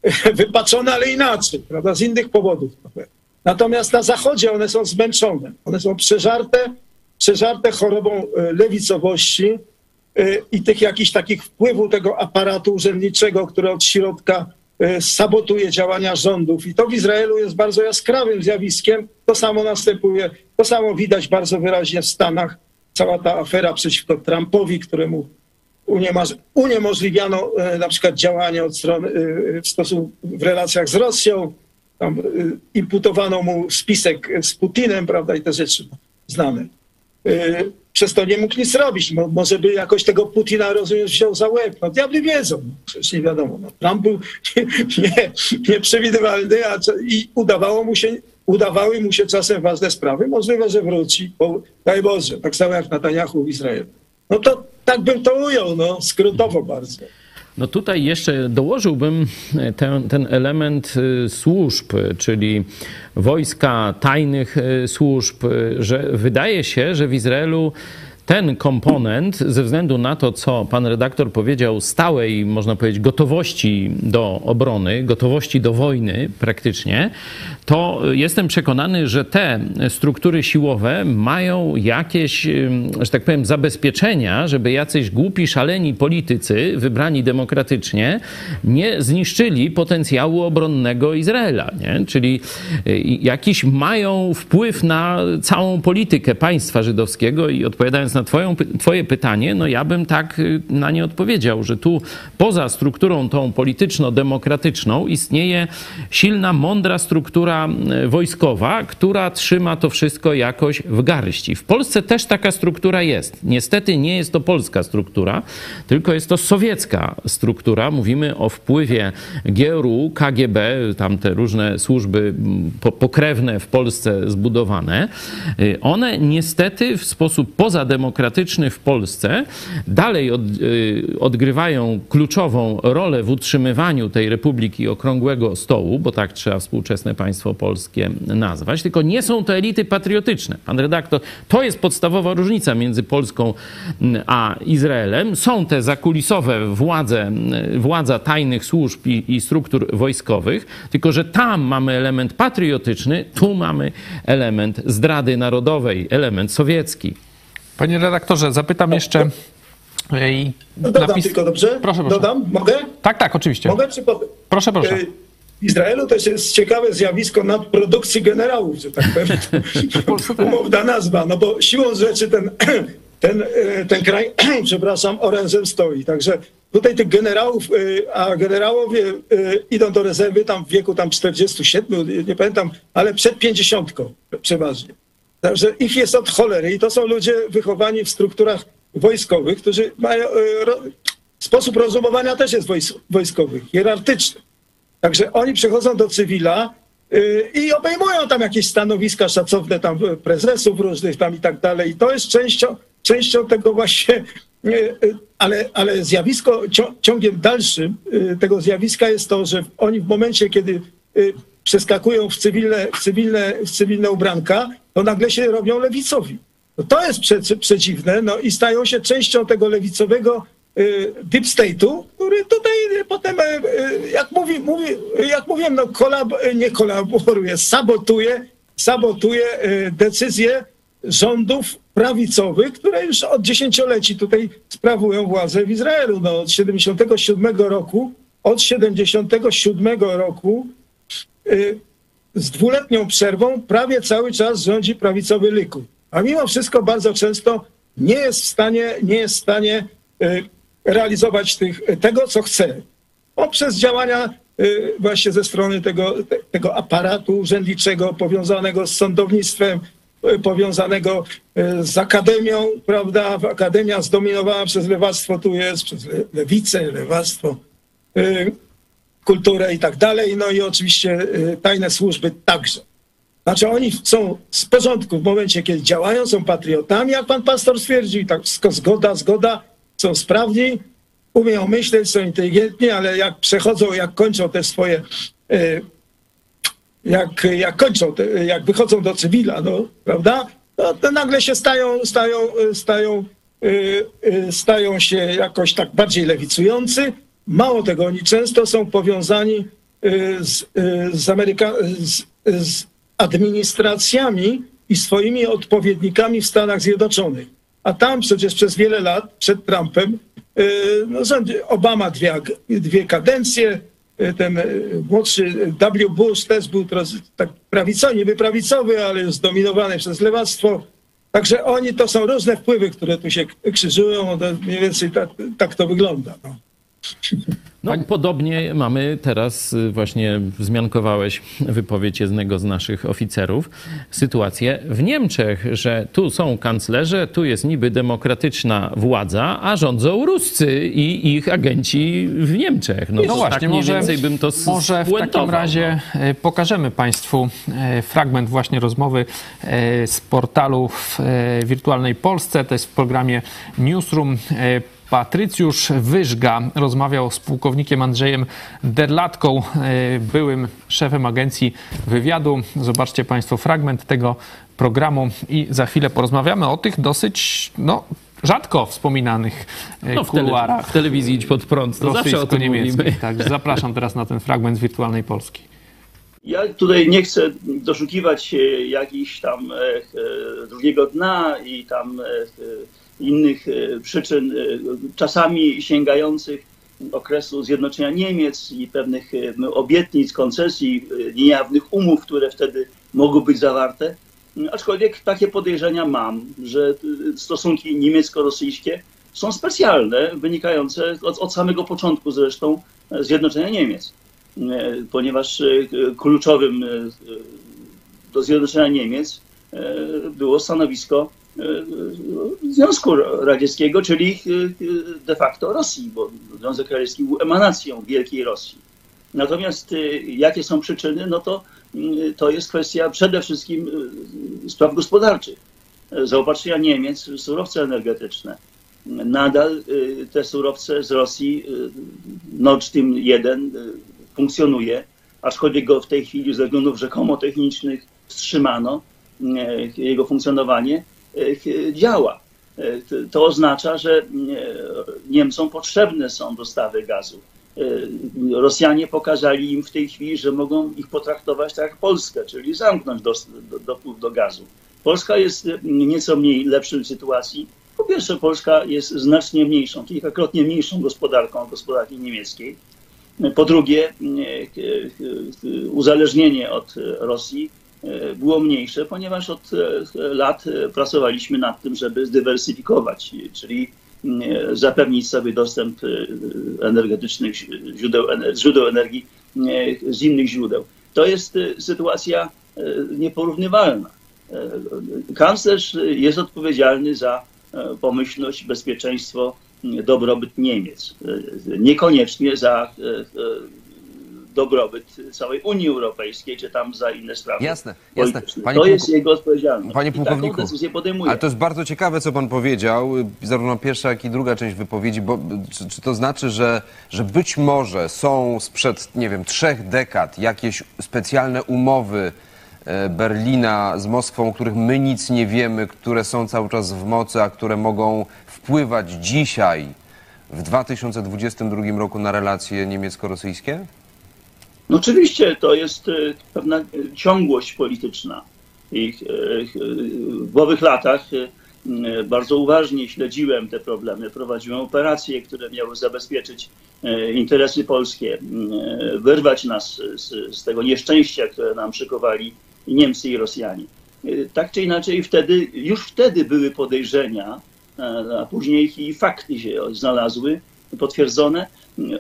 wypaczone, ale inaczej, prawda, z innych powodów. Natomiast na Zachodzie one są zmęczone, one są przeżarte, przeżarte chorobą e, lewicowości e, i tych jakichś takich wpływów tego aparatu urzędniczego, który od środka e, sabotuje działania rządów. I to w Izraelu jest bardzo jaskrawym zjawiskiem. To samo następuje, to samo widać bardzo wyraźnie w Stanach. Cała ta afera przeciwko Trumpowi, któremu uniemożliwiano e, na przykład działanie od strony e, w stosunku w relacjach z Rosją, tam e, imputowano mu spisek z Putinem, prawda, i te rzeczy znane. Przez to nie mógł nic robić. Może by jakoś tego Putina, rozumiem, wziął za łeb. No diabli wiedzą, przecież nie wiadomo. No, Trump był nie, nieprzewidywalny i udawało mu się, udawały mu się czasem ważne sprawy. Możliwe, że wróci, bo daj Boże, tak samo jak Netanyahu w Izraelu. No to tak bym to ujął, no, skrótowo bardzo. No tutaj jeszcze dołożyłbym ten, ten element y, służb, czyli wojska, tajnych y, służb, że wydaje się, że w Izraelu ten komponent, ze względu na to, co pan redaktor powiedział, stałej, można powiedzieć, gotowości do obrony, gotowości do wojny praktycznie, to jestem przekonany, że te struktury siłowe mają jakieś, że tak powiem, zabezpieczenia, żeby jacyś głupi, szaleni politycy, wybrani demokratycznie, nie zniszczyli potencjału obronnego Izraela. Nie? Czyli jakiś mają wpływ na całą politykę państwa żydowskiego i odpowiadając na na twoją, twoje pytanie, no ja bym tak y, na nie odpowiedział, że tu poza strukturą tą polityczno-demokratyczną istnieje silna, mądra struktura y, wojskowa, która trzyma to wszystko jakoś w garści. W Polsce też taka struktura jest. Niestety nie jest to polska struktura, tylko jest to sowiecka struktura. Mówimy o wpływie GRU, KGB, tam te różne służby pokrewne w Polsce zbudowane. Y, one niestety w sposób pozademokratyczny w Polsce dalej od, y, odgrywają kluczową rolę w utrzymywaniu tej Republiki Okrągłego Stołu, bo tak trzeba współczesne państwo polskie nazwać, tylko nie są to elity patriotyczne. Pan redaktor, to jest podstawowa różnica między Polską mm, a Izraelem. Są te zakulisowe władze, mm, władza tajnych służb i, i struktur wojskowych, tylko że tam mamy element patriotyczny, tu mamy element zdrady narodowej, element sowiecki. Panie redaktorze, zapytam jeszcze. I Dodam napis... tylko, dobrze? Proszę, proszę. Dodam? Mogę? Tak, tak, oczywiście. Mogę? Czy po... Proszę, proszę. W Izraelu też jest ciekawe zjawisko nadprodukcji generałów, że tak powiem. Umowna nazwa, no bo siłą rzeczy ten, ten, e, ten kraj, przepraszam, orężem stoi. Także tutaj tych generałów, e, a generałowie e, idą do rezerwy tam w wieku tam 47, nie pamiętam, ale przed 50 przeważnie. Także ich jest od cholery i to są ludzie wychowani w strukturach wojskowych, którzy mają. Sposób rozumowania też jest wojskowy, hierarchyczny. Także oni przychodzą do cywila y, i obejmują tam jakieś stanowiska szacowne tam prezesów różnych tam i tak dalej. I to jest częścią, częścią tego właśnie, y, ale, ale zjawisko, ciągiem dalszym tego zjawiska jest to, że oni w momencie, kiedy przeskakują w cywilne, w cywilne, w cywilne ubranka, to nagle się robią lewicowi. No to jest prze, no i stają się częścią tego lewicowego y, deep state'u, który tutaj potem, y, jak, mówi, mówi, jak mówiłem, no kolab, nie kolaboruje, sabotuje, sabotuje y, decyzje rządów prawicowych, które już od dziesięcioleci tutaj sprawują władzę w Izraelu. No, od 77 roku, od 77 roku z dwuletnią przerwą prawie cały czas rządzi prawicowy Likud. A mimo wszystko bardzo często nie jest w stanie, nie jest w stanie y, realizować tych, tego, co chce. Poprzez działania y, właśnie ze strony tego, tego aparatu urzędniczego powiązanego z sądownictwem, y, powiązanego z akademią, prawda? Akademia zdominowana przez lewactwo tu jest, przez lewicę, lewactwo kulturę i tak dalej, no i oczywiście y, tajne służby także. Znaczy oni są z porządku w momencie, kiedy działają, są patriotami, jak pan pastor stwierdził, tak wszystko zgoda, zgoda, są sprawni, umieją myśleć, są inteligentni, ale jak przechodzą, jak kończą te swoje, y, jak, jak kończą, te, jak wychodzą do cywila, no, prawda, to, to nagle się stają, stają, stają, y, stają się jakoś tak bardziej lewicujący, Mało tego, oni często są powiązani y, z, y, z, Ameryka, z, z administracjami i swoimi odpowiednikami w Stanach Zjednoczonych. A tam przecież przez wiele lat przed Trumpem y, no, Obama dwie, dwie kadencje, ten młodszy W. Bush też był tak prawicowy, niby prawicowy, ale zdominowany przez lewactwo. Także oni to są różne wpływy, które tu się krzyżują. Mniej więcej tak, tak to wygląda. No. No, podobnie mamy teraz, y, właśnie wzmiankowałeś wypowiedź jednego z naszych oficerów, sytuację w Niemczech, że tu są kanclerze, tu jest niby demokratyczna władza, a rządzą Ruscy i ich agenci w Niemczech. No, no właśnie, tak może, więcej bym to Może w takim razie no. pokażemy Państwu e, fragment właśnie rozmowy e, z portalu w Wirtualnej Polsce, to jest w programie Newsroom Patrycjusz Wyżga rozmawiał z pułkownikiem Andrzejem Derlatką, e, byłym szefem agencji wywiadu. Zobaczcie Państwo fragment tego programu i za chwilę porozmawiamy o tych dosyć, no, rzadko wspominanych e, no, w kuluarach. w telewizji Idź Pod Prąd, to zawsze o tym mówimy. Tak, zapraszam teraz na ten fragment z Wirtualnej Polski. Ja tutaj nie chcę doszukiwać się jakichś tam e, drugiego dna i tam innych e, przyczyn, e, czasami sięgających okresu zjednoczenia Niemiec i pewnych e, obietnic, koncesji, niejawnych umów, które wtedy mogły być zawarte. Aczkolwiek takie podejrzenia mam, że stosunki niemiecko-rosyjskie są specjalne, wynikające od, od samego początku zresztą zjednoczenia Niemiec, ponieważ kluczowym do zjednoczenia Niemiec było stanowisko Związku Radzieckiego, czyli de facto Rosji, bo Związek Radziecki był emanacją Wielkiej Rosji. Natomiast jakie są przyczyny, no to to jest kwestia przede wszystkim spraw gospodarczych. Zaopatrzenia Niemiec w surowce energetyczne. Nadal te surowce z Rosji, Nord Stream 1 funkcjonuje, aczkolwiek go w tej chwili ze względów rzekomo technicznych wstrzymano, jego funkcjonowanie działa. To oznacza, że Niemcom potrzebne są dostawy gazu. Rosjanie pokazali im w tej chwili, że mogą ich potraktować tak jak Polskę, czyli zamknąć dopływ do, do gazu. Polska jest nieco mniej lepszej sytuacji. Po pierwsze, Polska jest znacznie mniejszą, kilkakrotnie mniejszą gospodarką od gospodarki niemieckiej. Po drugie, uzależnienie od Rosji było mniejsze, ponieważ od lat pracowaliśmy nad tym, żeby zdywersyfikować, czyli zapewnić sobie dostęp energetycznych źródeł, źródeł energii z innych źródeł. To jest sytuacja nieporównywalna. Kanclerz jest odpowiedzialny za pomyślność, bezpieczeństwo, dobrobyt Niemiec. Niekoniecznie za dobrobyt całej Unii Europejskiej, czy tam za inne sprawy. Jasne, jasne. Panie to jest jego odpowiedzialność. Panie pułkowniku, taką decyzję podejmuje. Ale to jest bardzo ciekawe, co pan powiedział, zarówno pierwsza, jak i druga część wypowiedzi, bo czy, czy to znaczy, że, że być może są sprzed, nie wiem, trzech dekad jakieś specjalne umowy Berlina z Moskwą, o których my nic nie wiemy, które są cały czas w mocy, a które mogą wpływać dzisiaj, w 2022 roku, na relacje niemiecko-rosyjskie? No oczywiście to jest pewna ciągłość polityczna. I w owych latach bardzo uważnie śledziłem te problemy, prowadziłem operacje, które miały zabezpieczyć interesy polskie, wyrwać nas z, z tego nieszczęścia, które nam szykowali Niemcy i Rosjanie. Tak czy inaczej, wtedy, już wtedy były podejrzenia, a później i fakty się znalazły, potwierdzone,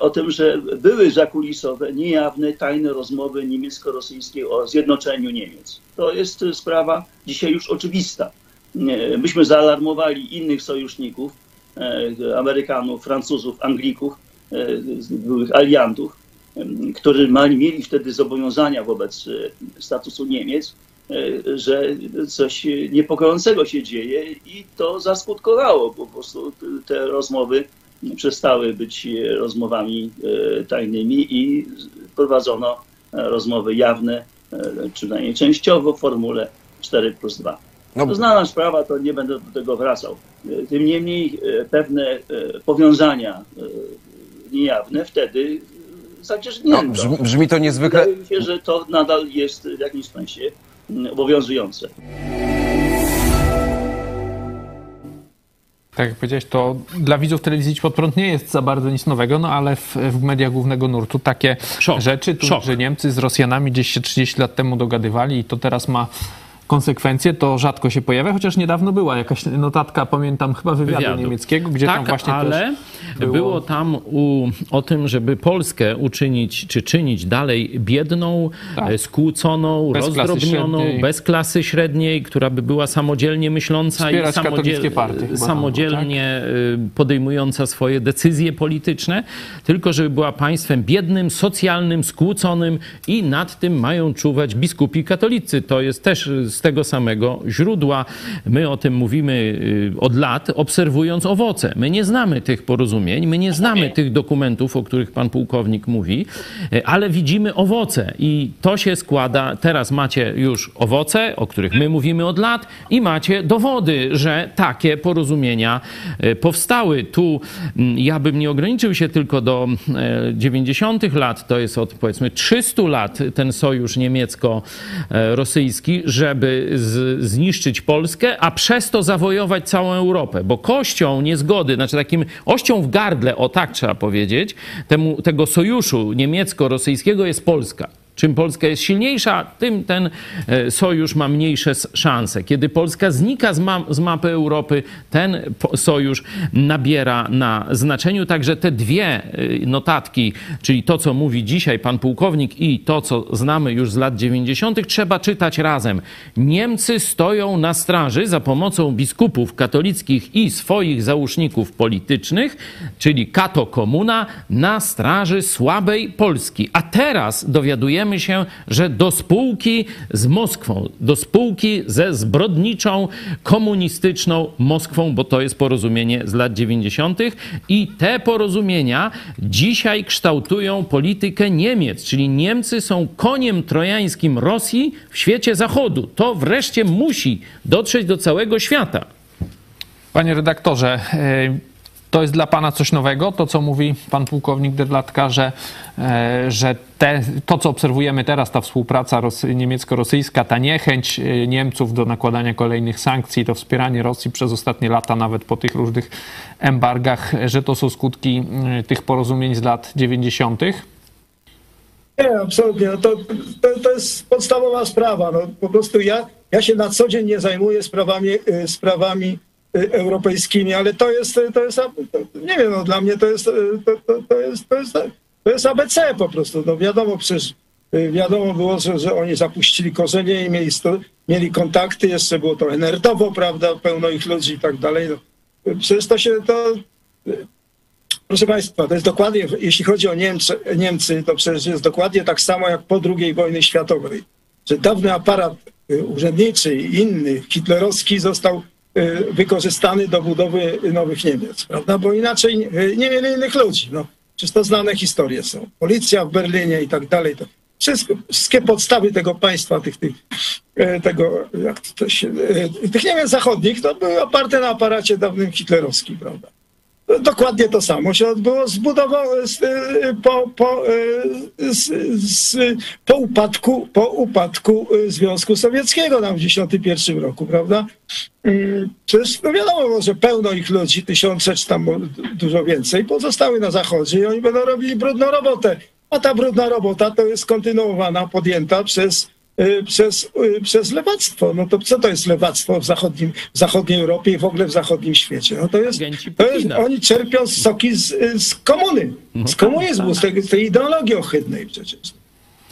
o tym, że były zakulisowe, niejawne, tajne rozmowy niemiecko-rosyjskie o zjednoczeniu Niemiec. To jest sprawa dzisiaj już oczywista. Myśmy zaalarmowali innych sojuszników, Amerykanów, Francuzów, Anglików, byłych aliantów, którzy mieli wtedy zobowiązania wobec statusu Niemiec, że coś niepokojącego się dzieje i to zaskutkowało. Po prostu te rozmowy przestały być rozmowami tajnymi i prowadzono rozmowy jawne, przynajmniej częściowo w formule 4 plus 2. No. To znana sprawa, to nie będę do tego wracał. Tym niemniej pewne powiązania niejawne wtedy zacierznięto. No, brzmi, brzmi to niezwykle... Wydaje mi się, że to nadal jest w jakimś sensie obowiązujące. Tak jak powiedziałeś, to dla widzów telewizji Idź Pod Prąd nie jest za bardzo nic nowego, no ale w, w mediach głównego nurtu takie Szok. rzeczy, tu, Szok. że Niemcy z Rosjanami gdzieś się 30 lat temu dogadywali i to teraz ma konsekwencje, to rzadko się pojawia, chociaż niedawno była jakaś notatka, pamiętam, chyba wywiadu, Wywiadu. niemieckiego, gdzie tak, tam właśnie ale też było... tam u, o tym, żeby Polskę uczynić, czy czynić dalej biedną, Tak. e, skłóconą, Bez klasy rozdrobnioną, średniej. bez klasy średniej, która by była samodzielnie myśląca Wspierać i katolickie partie chyba tam było, samodzielnie y, podejmująca swoje decyzje polityczne, tylko żeby była państwem biednym, socjalnym, skłóconym i nad tym mają czuwać biskupi katolicy. To jest też z tego samego źródła. My o tym mówimy y, od lat, obserwując owoce. My nie znamy tych porozumień, my nie znamy tych dokumentów, o których pan pułkownik mówi, y, ale widzimy owoce i to się składa. Teraz macie już owoce, o których my mówimy od lat i macie dowody, że takie porozumienia y, powstały. Tu mm, ja bym nie ograniczył się tylko do e, 90. lat, to jest od powiedzmy 300 lat ten sojusz niemiecko-rosyjski, żeby z, zniszczyć Polskę, a przez to zawojować całą Europę, bo kością niezgody, znaczy takim ością w gardle, o tak trzeba powiedzieć, temu, tego sojuszu niemiecko-rosyjskiego jest Polska. Czym Polska jest silniejsza, tym ten e, sojusz ma mniejsze szanse. Kiedy Polska znika z, ma z mapy Europy, ten sojusz nabiera na znaczeniu. Także te dwie e, notatki, czyli to, co mówi dzisiaj pan pułkownik i to, co znamy już z lat 90., trzeba czytać razem. Niemcy stoją na straży za pomocą biskupów katolickich i swoich załóżników politycznych, czyli kato komuna, na straży słabej Polski. A teraz dowiadujemy się, że do spółki z Moskwą, do spółki ze zbrodniczą, komunistyczną Moskwą, bo to jest porozumienie z lat 90. i te porozumienia dzisiaj kształtują politykę Niemiec, czyli Niemcy są koniem trojańskim Rosji w świecie Zachodu. To wreszcie musi dotrzeć do całego świata. Panie redaktorze, e, to jest dla pana coś nowego, to co mówi pan pułkownik Derlatka, że, e, że te, to, co obserwujemy teraz, ta współpraca rosy, niemiecko-rosyjska, ta niechęć e, Niemców do nakładania kolejnych sankcji, to wspieranie Rosji przez ostatnie lata, nawet po tych różnych embargach, że to są skutki e, tych porozumień z lat 90. Nie, absolutnie. No to, to, to jest podstawowa sprawa. No, po prostu ja, ja się na co dzień nie zajmuję sprawami, sprawami europejskimi, ale to jest, to jest, nie wiem, no, dla mnie to jest, to, to, jest, to jest, to jest ABC po prostu. No, wiadomo przecież, wiadomo było, że, że oni zapuścili korzenie i mieli, mieli kontakty, jeszcze było to enertowo, prawda, pełno ich ludzi i tak dalej. No, przecież to się, to, Proszę Państwa, to jest dokładnie, jeśli chodzi o Niemcy, Niemcy, to przecież jest dokładnie tak samo jak po II wojnie światowej, że dawny aparat y, urzędniczy i inny, hitlerowski, został wykorzystany do budowy nowych Niemiec, prawda? Bo inaczej y, nie mieli innych ludzi. No, przecież znane historie są. Policja w Berlinie i tak dalej. To wszystko, wszystkie podstawy tego państwa, tych, tych, e, tego, jak to się, tych Niemiec zachodnich, to były oparte na aparacie dawnym hitlerowskim, prawda? Dokładnie to samo się odbyło zbudowało z, y, po, po, y, z, z, po, upadku, po upadku y, Związku Sowieckiego tam w 1951 roku, prawda? Przecież no wiadomo, że pełno ich ludzi, tysiące czy tam dużo więcej, pozostały na zachodzie i oni będą robili brudną robotę. A ta brudna robota to jest kontynuowana, podjęta przez przez, y, przez lewactwo. No to co to jest lewactwo w, zachodnim, w zachodniej Europie i w ogóle w zachodnim świecie? No to jest, to jest oni czerpią soki z, z komuny, z komunizmu, z tej, z tej ideologii ohydnej przecież.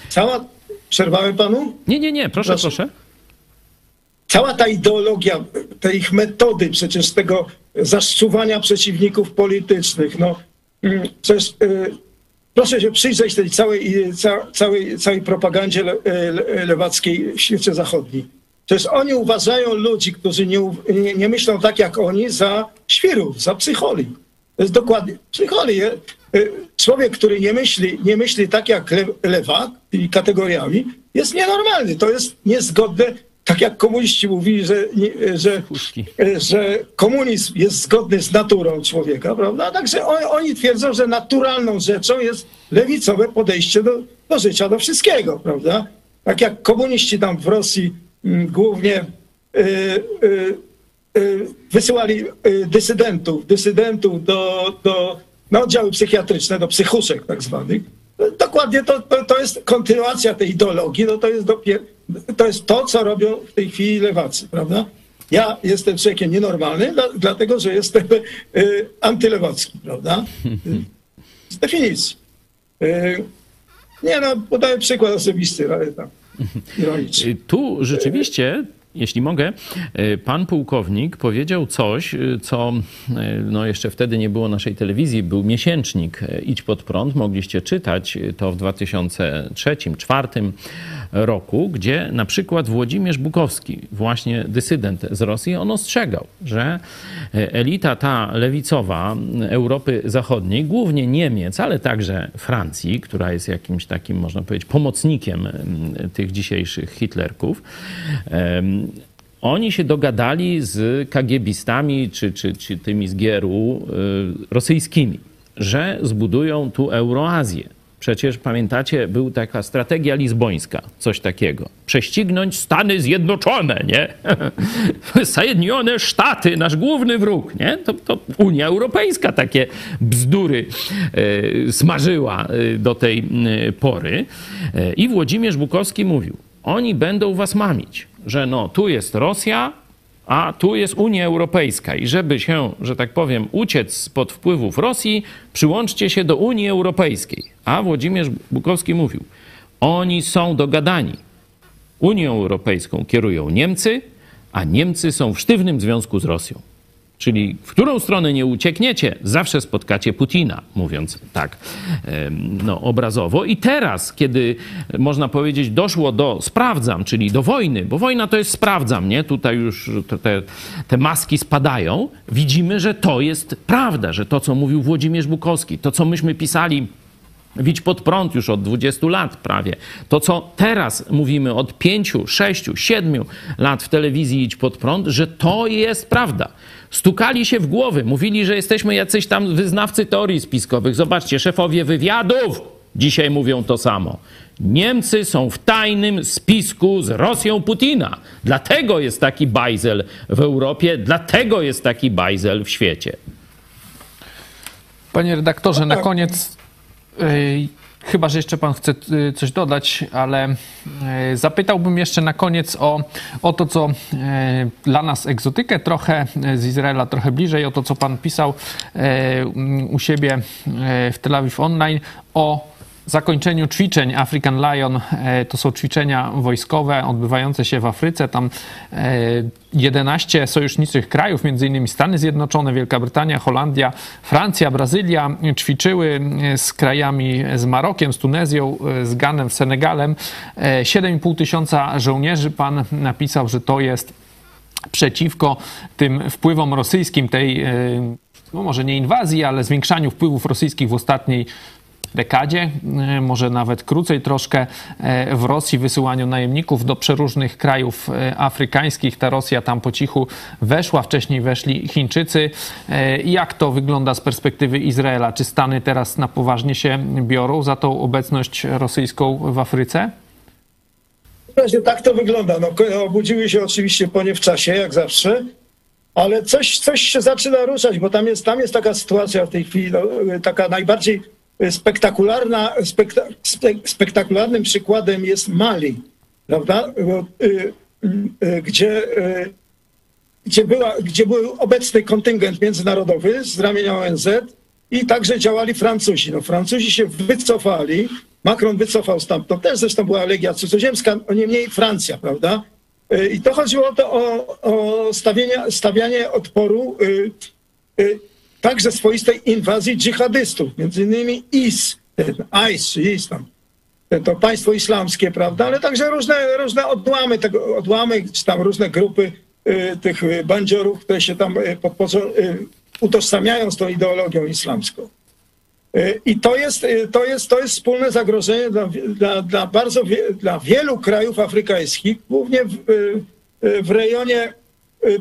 Cała, przerwałem panu? Nie, nie, nie, proszę, Proszę. proszę. Cała ta ideologia, te ich metody przecież tego zaszczuwania przeciwników politycznych, no mm, przecież y, proszę się przyjrzeć tej całej, ca, całej, całej propagandzie le, le, lewackiej w świecie zachodnim. Przecież oni uważają ludzi, którzy nie, nie, nie myślą tak jak oni, za świrów, za psycholi. To jest dokładnie psycholi. y, Człowiek, który nie myśli, nie myśli tak jak le, lewak, tymi kategoriami, jest nienormalny. To jest niezgodne, tak jak komuniści mówili, że, że, że komunizm jest zgodny z naturą człowieka, prawda? Także on, oni twierdzą, że naturalną rzeczą jest lewicowe podejście do, do życia, do wszystkiego, prawda? Tak jak komuniści tam w Rosji mm, głównie y, y, y, wysyłali y, dysydentów, dysydentów do, do, na oddziały psychiatryczne, do psychuszek tak zwanych. Dokładnie to, to, to jest kontynuacja tej ideologii, no to jest, dopiero, to jest to, co robią w tej chwili lewacy, prawda? Ja jestem człowiekiem nienormalnym, dla, dlatego że jestem y, antylewacki, prawda? Z definicji. Y, nie no, podaję przykład osobisty, ale tam ironicznie. Tu rzeczywiście, jeśli mogę, y, pan pułkownik powiedział coś, y, co y, no jeszcze wtedy nie było naszej telewizji, był miesięcznik Idź pod prąd, mogliście czytać to w 2003-2004 roku, gdzie na przykład Włodzimierz Bukowski, właśnie dysydent z Rosji, on ostrzegał, że y, elita ta lewicowa Europy Zachodniej, głównie Niemiec, ale także Francji, która jest jakimś takim, można powiedzieć, pomocnikiem em, tych dzisiejszych Hitlerków, oni się dogadali z kagiebistami czy, czy, czy tymi z Gieru y, rosyjskimi, że zbudują tu Euroazję. Przecież pamiętacie, była taka strategia lizbońska, coś takiego. Prześcignąć Stany Zjednoczone, nie? Zjednione Sztaty, nasz główny wróg, nie? To, to Unia Europejska takie bzdury e, smażyła e, do tej e, pory. I Włodzimierz Bukowski mówił, oni będą was mamić, że no, tu jest Rosja, a tu jest Unia Europejska i żeby się, że tak powiem, uciec spod wpływów Rosji, przyłączcie się do Unii Europejskiej. A Włodzimierz Bukowski mówił, oni są dogadani. Unią Europejską kierują Niemcy, a Niemcy są w sztywnym związku z Rosją. Czyli w którą stronę nie uciekniecie, zawsze spotkacie Putina, mówiąc tak no, obrazowo. I teraz, kiedy można powiedzieć, doszło do sprawdzam, czyli do wojny, bo wojna to jest sprawdzam, nie? Tutaj już te, te, te maski spadają, widzimy, że to jest prawda, że to, co mówił Włodzimierz Bukowski, to, co myśmy pisali Widź pod prąd już od 20 lat prawie. To, co teraz mówimy od 5, 6, 7 lat w telewizji Idź pod prąd, że to jest prawda. Stukali się w głowy, mówili, że jesteśmy jacyś tam wyznawcy teorii spiskowych. Zobaczcie, szefowie wywiadów dzisiaj mówią to samo. Niemcy są w tajnym spisku z Rosją Putina. Dlatego jest taki bajzel w Europie, dlatego jest taki bajzel w świecie. Panie redaktorze, na koniec, chyba że jeszcze pan chce y, coś dodać, ale y, zapytałbym jeszcze na koniec o, o to, co y, dla nas egzotykę trochę z Izraela, trochę bliżej, o to, co pan pisał u siebie w Tel Aviv Online, o zakończeniu ćwiczeń African Lion. e, To są ćwiczenia wojskowe odbywające się w Afryce. Tam e, 11 sojuszniczych krajów, m.in. Stany Zjednoczone, Wielka Brytania, Holandia, Francja, Brazylia ćwiczyły e, z krajami, z Marokiem, z Tunezją, e, z Ganem, Senegalem. E, 7,5 tysiąca żołnierzy. Pan napisał, że to jest przeciwko tym wpływom rosyjskim, tej, e, no może nie inwazji, ale zwiększaniu wpływów rosyjskich w ostatniej dekadzie, e, może nawet krócej troszkę, e, w Rosji wysyłaniu najemników do przeróżnych krajów e, afrykańskich. Ta Rosja tam po cichu weszła, wcześniej weszli Chińczycy. Jak to wygląda z perspektywy Izraela? Czy Stany teraz na poważnie się biorą za tą obecność rosyjską w Afryce? Właśnie tak to wygląda. No, obudziły się oczywiście po nie w czasie, jak zawsze, ale coś, coś się zaczyna ruszać, bo tam jest, tam jest taka sytuacja w tej chwili, no, taka najbardziej spektakularna, spekta, spe, spektakularnym przykładem jest Mali, prawda? Bo, y, y, gdzie, y, gdzie, była, gdzie był obecny kontyngent międzynarodowy z ramienia ONZ i także działali Francuzi. No, Francuzi się wycofali, Macron wycofał stamtąd, też zresztą była legia cudzoziemska, no niemniej Francja, prawda? Y, I to chodziło to o, o stawienie, stawianie odporu y, y, także swoistej inwazji dżihadystów, między innymi IS, IS, czy IS tam, to państwo islamskie, prawda, ale także różne, różne odłamy tego, odłamy, czy tam różne grupy y, tych y, bandziorów, które się tam y, podpoczą, y, utożsamiają z tą ideologią islamską. Y, I to jest, y, to jest, to jest wspólne zagrożenie dla, dla, dla bardzo dla wielu krajów afrykańskich, głównie w, w rejonie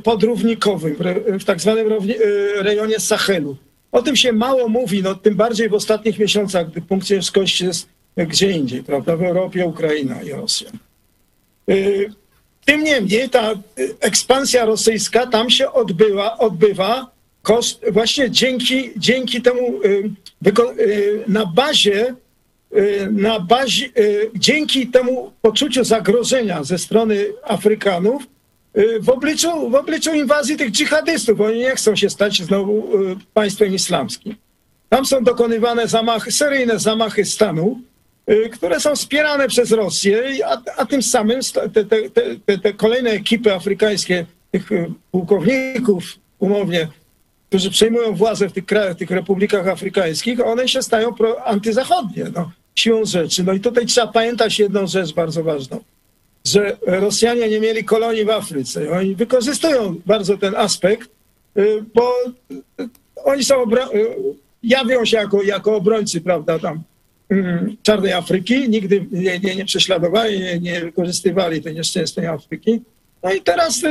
podrównikowym, w, tak zwanym y, rejonie Sahelu. O tym się mało mówi, no, tym bardziej w ostatnich miesiącach, gdy punkt ciężkości jest gdzie indziej, prawda, w Europie, Ukraina i Rosja. Y, Tym niemniej ta y, ekspansja rosyjska tam się odbyła, odbywa koszt, właśnie dzięki, dzięki temu y, y, na bazie y, na bazie, y, dzięki temu poczuciu zagrożenia ze strony Afrykanów y, w obliczu, w obliczu inwazji tych dżihadystów. Oni nie chcą się stać znowu y, państwem islamskim. Tam są dokonywane zamachy, seryjne zamachy stanu, y, które są wspierane przez Rosję, a, a tym samym te, te, te, te, kolejne ekipy afrykańskie, tych y, pułkowników umownie, którzy przejmują władzę w tych krajach, tych republikach afrykańskich, one się stają pro, antyzachodnie, no, siłą rzeczy. No i tutaj trzeba pamiętać jedną rzecz bardzo ważną, że Rosjanie nie mieli kolonii w Afryce. Oni wykorzystują bardzo ten aspekt, y, bo y, oni są y, jawią się jako, jako obrońcy, prawda, tam mm, czarnej Afryki, nigdy nie, nie, nie prześladowali, nie, nie wykorzystywali tej nieszczęsnej Afryki. No i teraz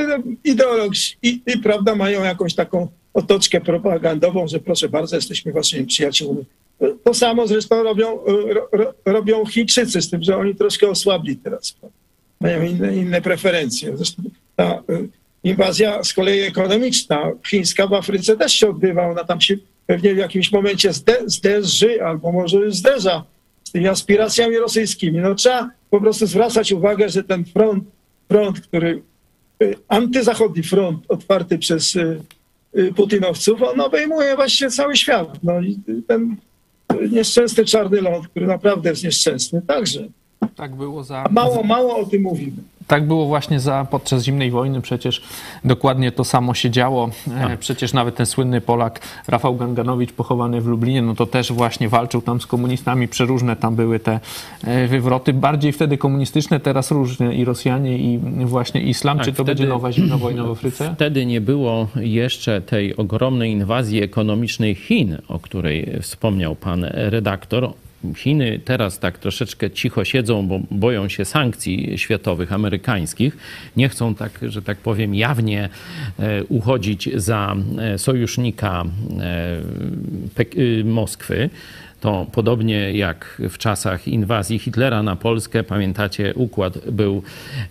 ideologii i, i prawda mają jakąś taką otoczkę propagandową, że proszę bardzo, jesteśmy waszymi przyjaciółmi. To samo zresztą robią, ro, ro, robią Chińczycy, z tym, że oni troszkę osłabli teraz. Mają inne, inne preferencje. Zresztą ta y, inwazja z kolei ekonomiczna chińska w Afryce też się odbywa. Ona tam się pewnie w jakimś momencie zde, zderzy albo może zderza z tymi aspiracjami rosyjskimi. No trzeba po prostu zwracać uwagę, że ten front, front który y, antyzachodni front otwarty przez y, putinowców, on obejmuje właściwie cały świat. No i ten nieszczęsny czarny ląd, który naprawdę jest nieszczęsny, także. Tak było za. Mało, mało o tym mówimy. Tak było właśnie za, podczas zimnej wojny, przecież dokładnie to samo się działo. E, Przecież nawet ten słynny Polak Rafał Ganganowicz pochowany w Lublinie, no to też właśnie walczył tam z komunistami, przeróżne tam były te e, wywroty, bardziej wtedy komunistyczne, teraz różne i Rosjanie i właśnie islam. Tak, Czy to wtedy- będzie nowa zimna wojna w Afryce? Wtedy nie było jeszcze tej ogromnej inwazji ekonomicznej Chin, o której wspomniał pan redaktor. Chiny teraz tak troszeczkę cicho siedzą, bo boją się sankcji światowych, amerykańskich. Nie chcą tak, że tak powiem, jawnie e, uchodzić za e, sojusznika e, y, Moskwy. To podobnie jak w czasach inwazji Hitlera na Polskę, pamiętacie, układ był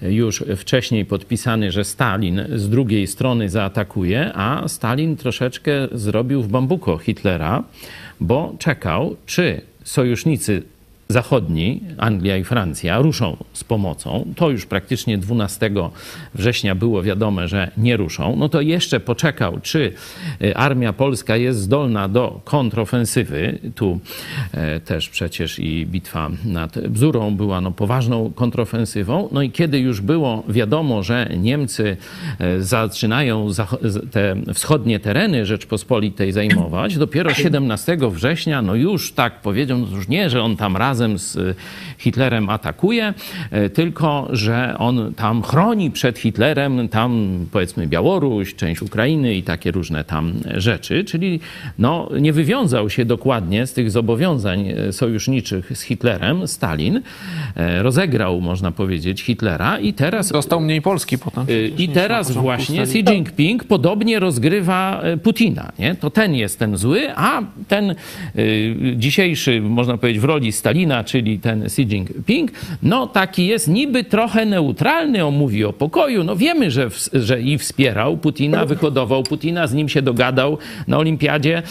już wcześniej podpisany, że Stalin z drugiej strony zaatakuje, a Stalin troszeczkę zrobił w bambuko Hitlera, bo czekał, czy sojusznicy zachodni, Anglia i Francja, ruszą z pomocą. To już praktycznie 12 września było wiadome, że nie ruszą. No to jeszcze poczekał, czy e, armia polska jest zdolna do kontrofensywy. Tu e, też przecież i bitwa nad Bzurą była no, poważną kontrofensywą. No i kiedy już było wiadomo, że Niemcy e, zaczynają te wschodnie tereny Rzeczpospolitej zajmować, dopiero 17 września, no już tak powiedział, no już nie, że on tam razem z y, Hitlerem atakuje, e, tylko że on tam chroni przed Hitlerem, tam powiedzmy Białoruś, część Ukrainy i takie różne tam rzeczy, czyli no, nie wywiązał się dokładnie z tych zobowiązań e, sojuszniczych z Hitlerem, Stalin, rozegrał, można powiedzieć, Hitlera i teraz Dostał mniej Polski potem. Y, I teraz właśnie Xi. Jinping podobnie rozgrywa y, Putina. Nie? To ten jest ten zły, a ten y, dzisiejszy, można powiedzieć, w roli Stalina, czyli ten Xi Jinping, no taki jest niby trochę neutralny, on mówi o pokoju. No wiemy, że, w, że i wspierał Putina, wyhodował Putina, z nim się dogadał na olimpiadzie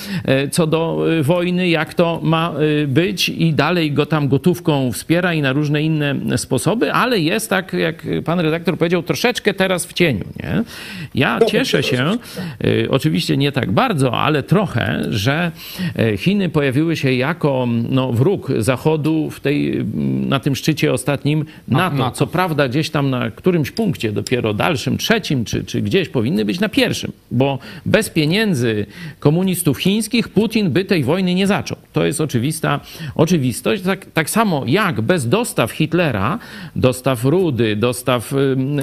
y, co do y, wojny, jak to ma y, być i dalej go tam gotówką wspiera i na różne inne sposoby, ale jest tak, jak pan redaktor powiedział, troszeczkę teraz w cieniu. Nie? Ja cieszę się, oczywiście nie tak bardzo, ale trochę, że Chiny pojawiły się jako no, wróg Zachodu w tej, na tym szczycie ostatnim NATO. NATO. Co prawda gdzieś tam na którymś punkcie, dopiero dalszym, trzecim, czy, czy gdzieś powinny być na pierwszym, bo bez pieniędzy komunistów chińskich Putin by tej wojny nie zaczął. To jest oczywista oczywistość. Tak, tak samo jak bez dostaw Hitlera, dostaw rudy, dostaw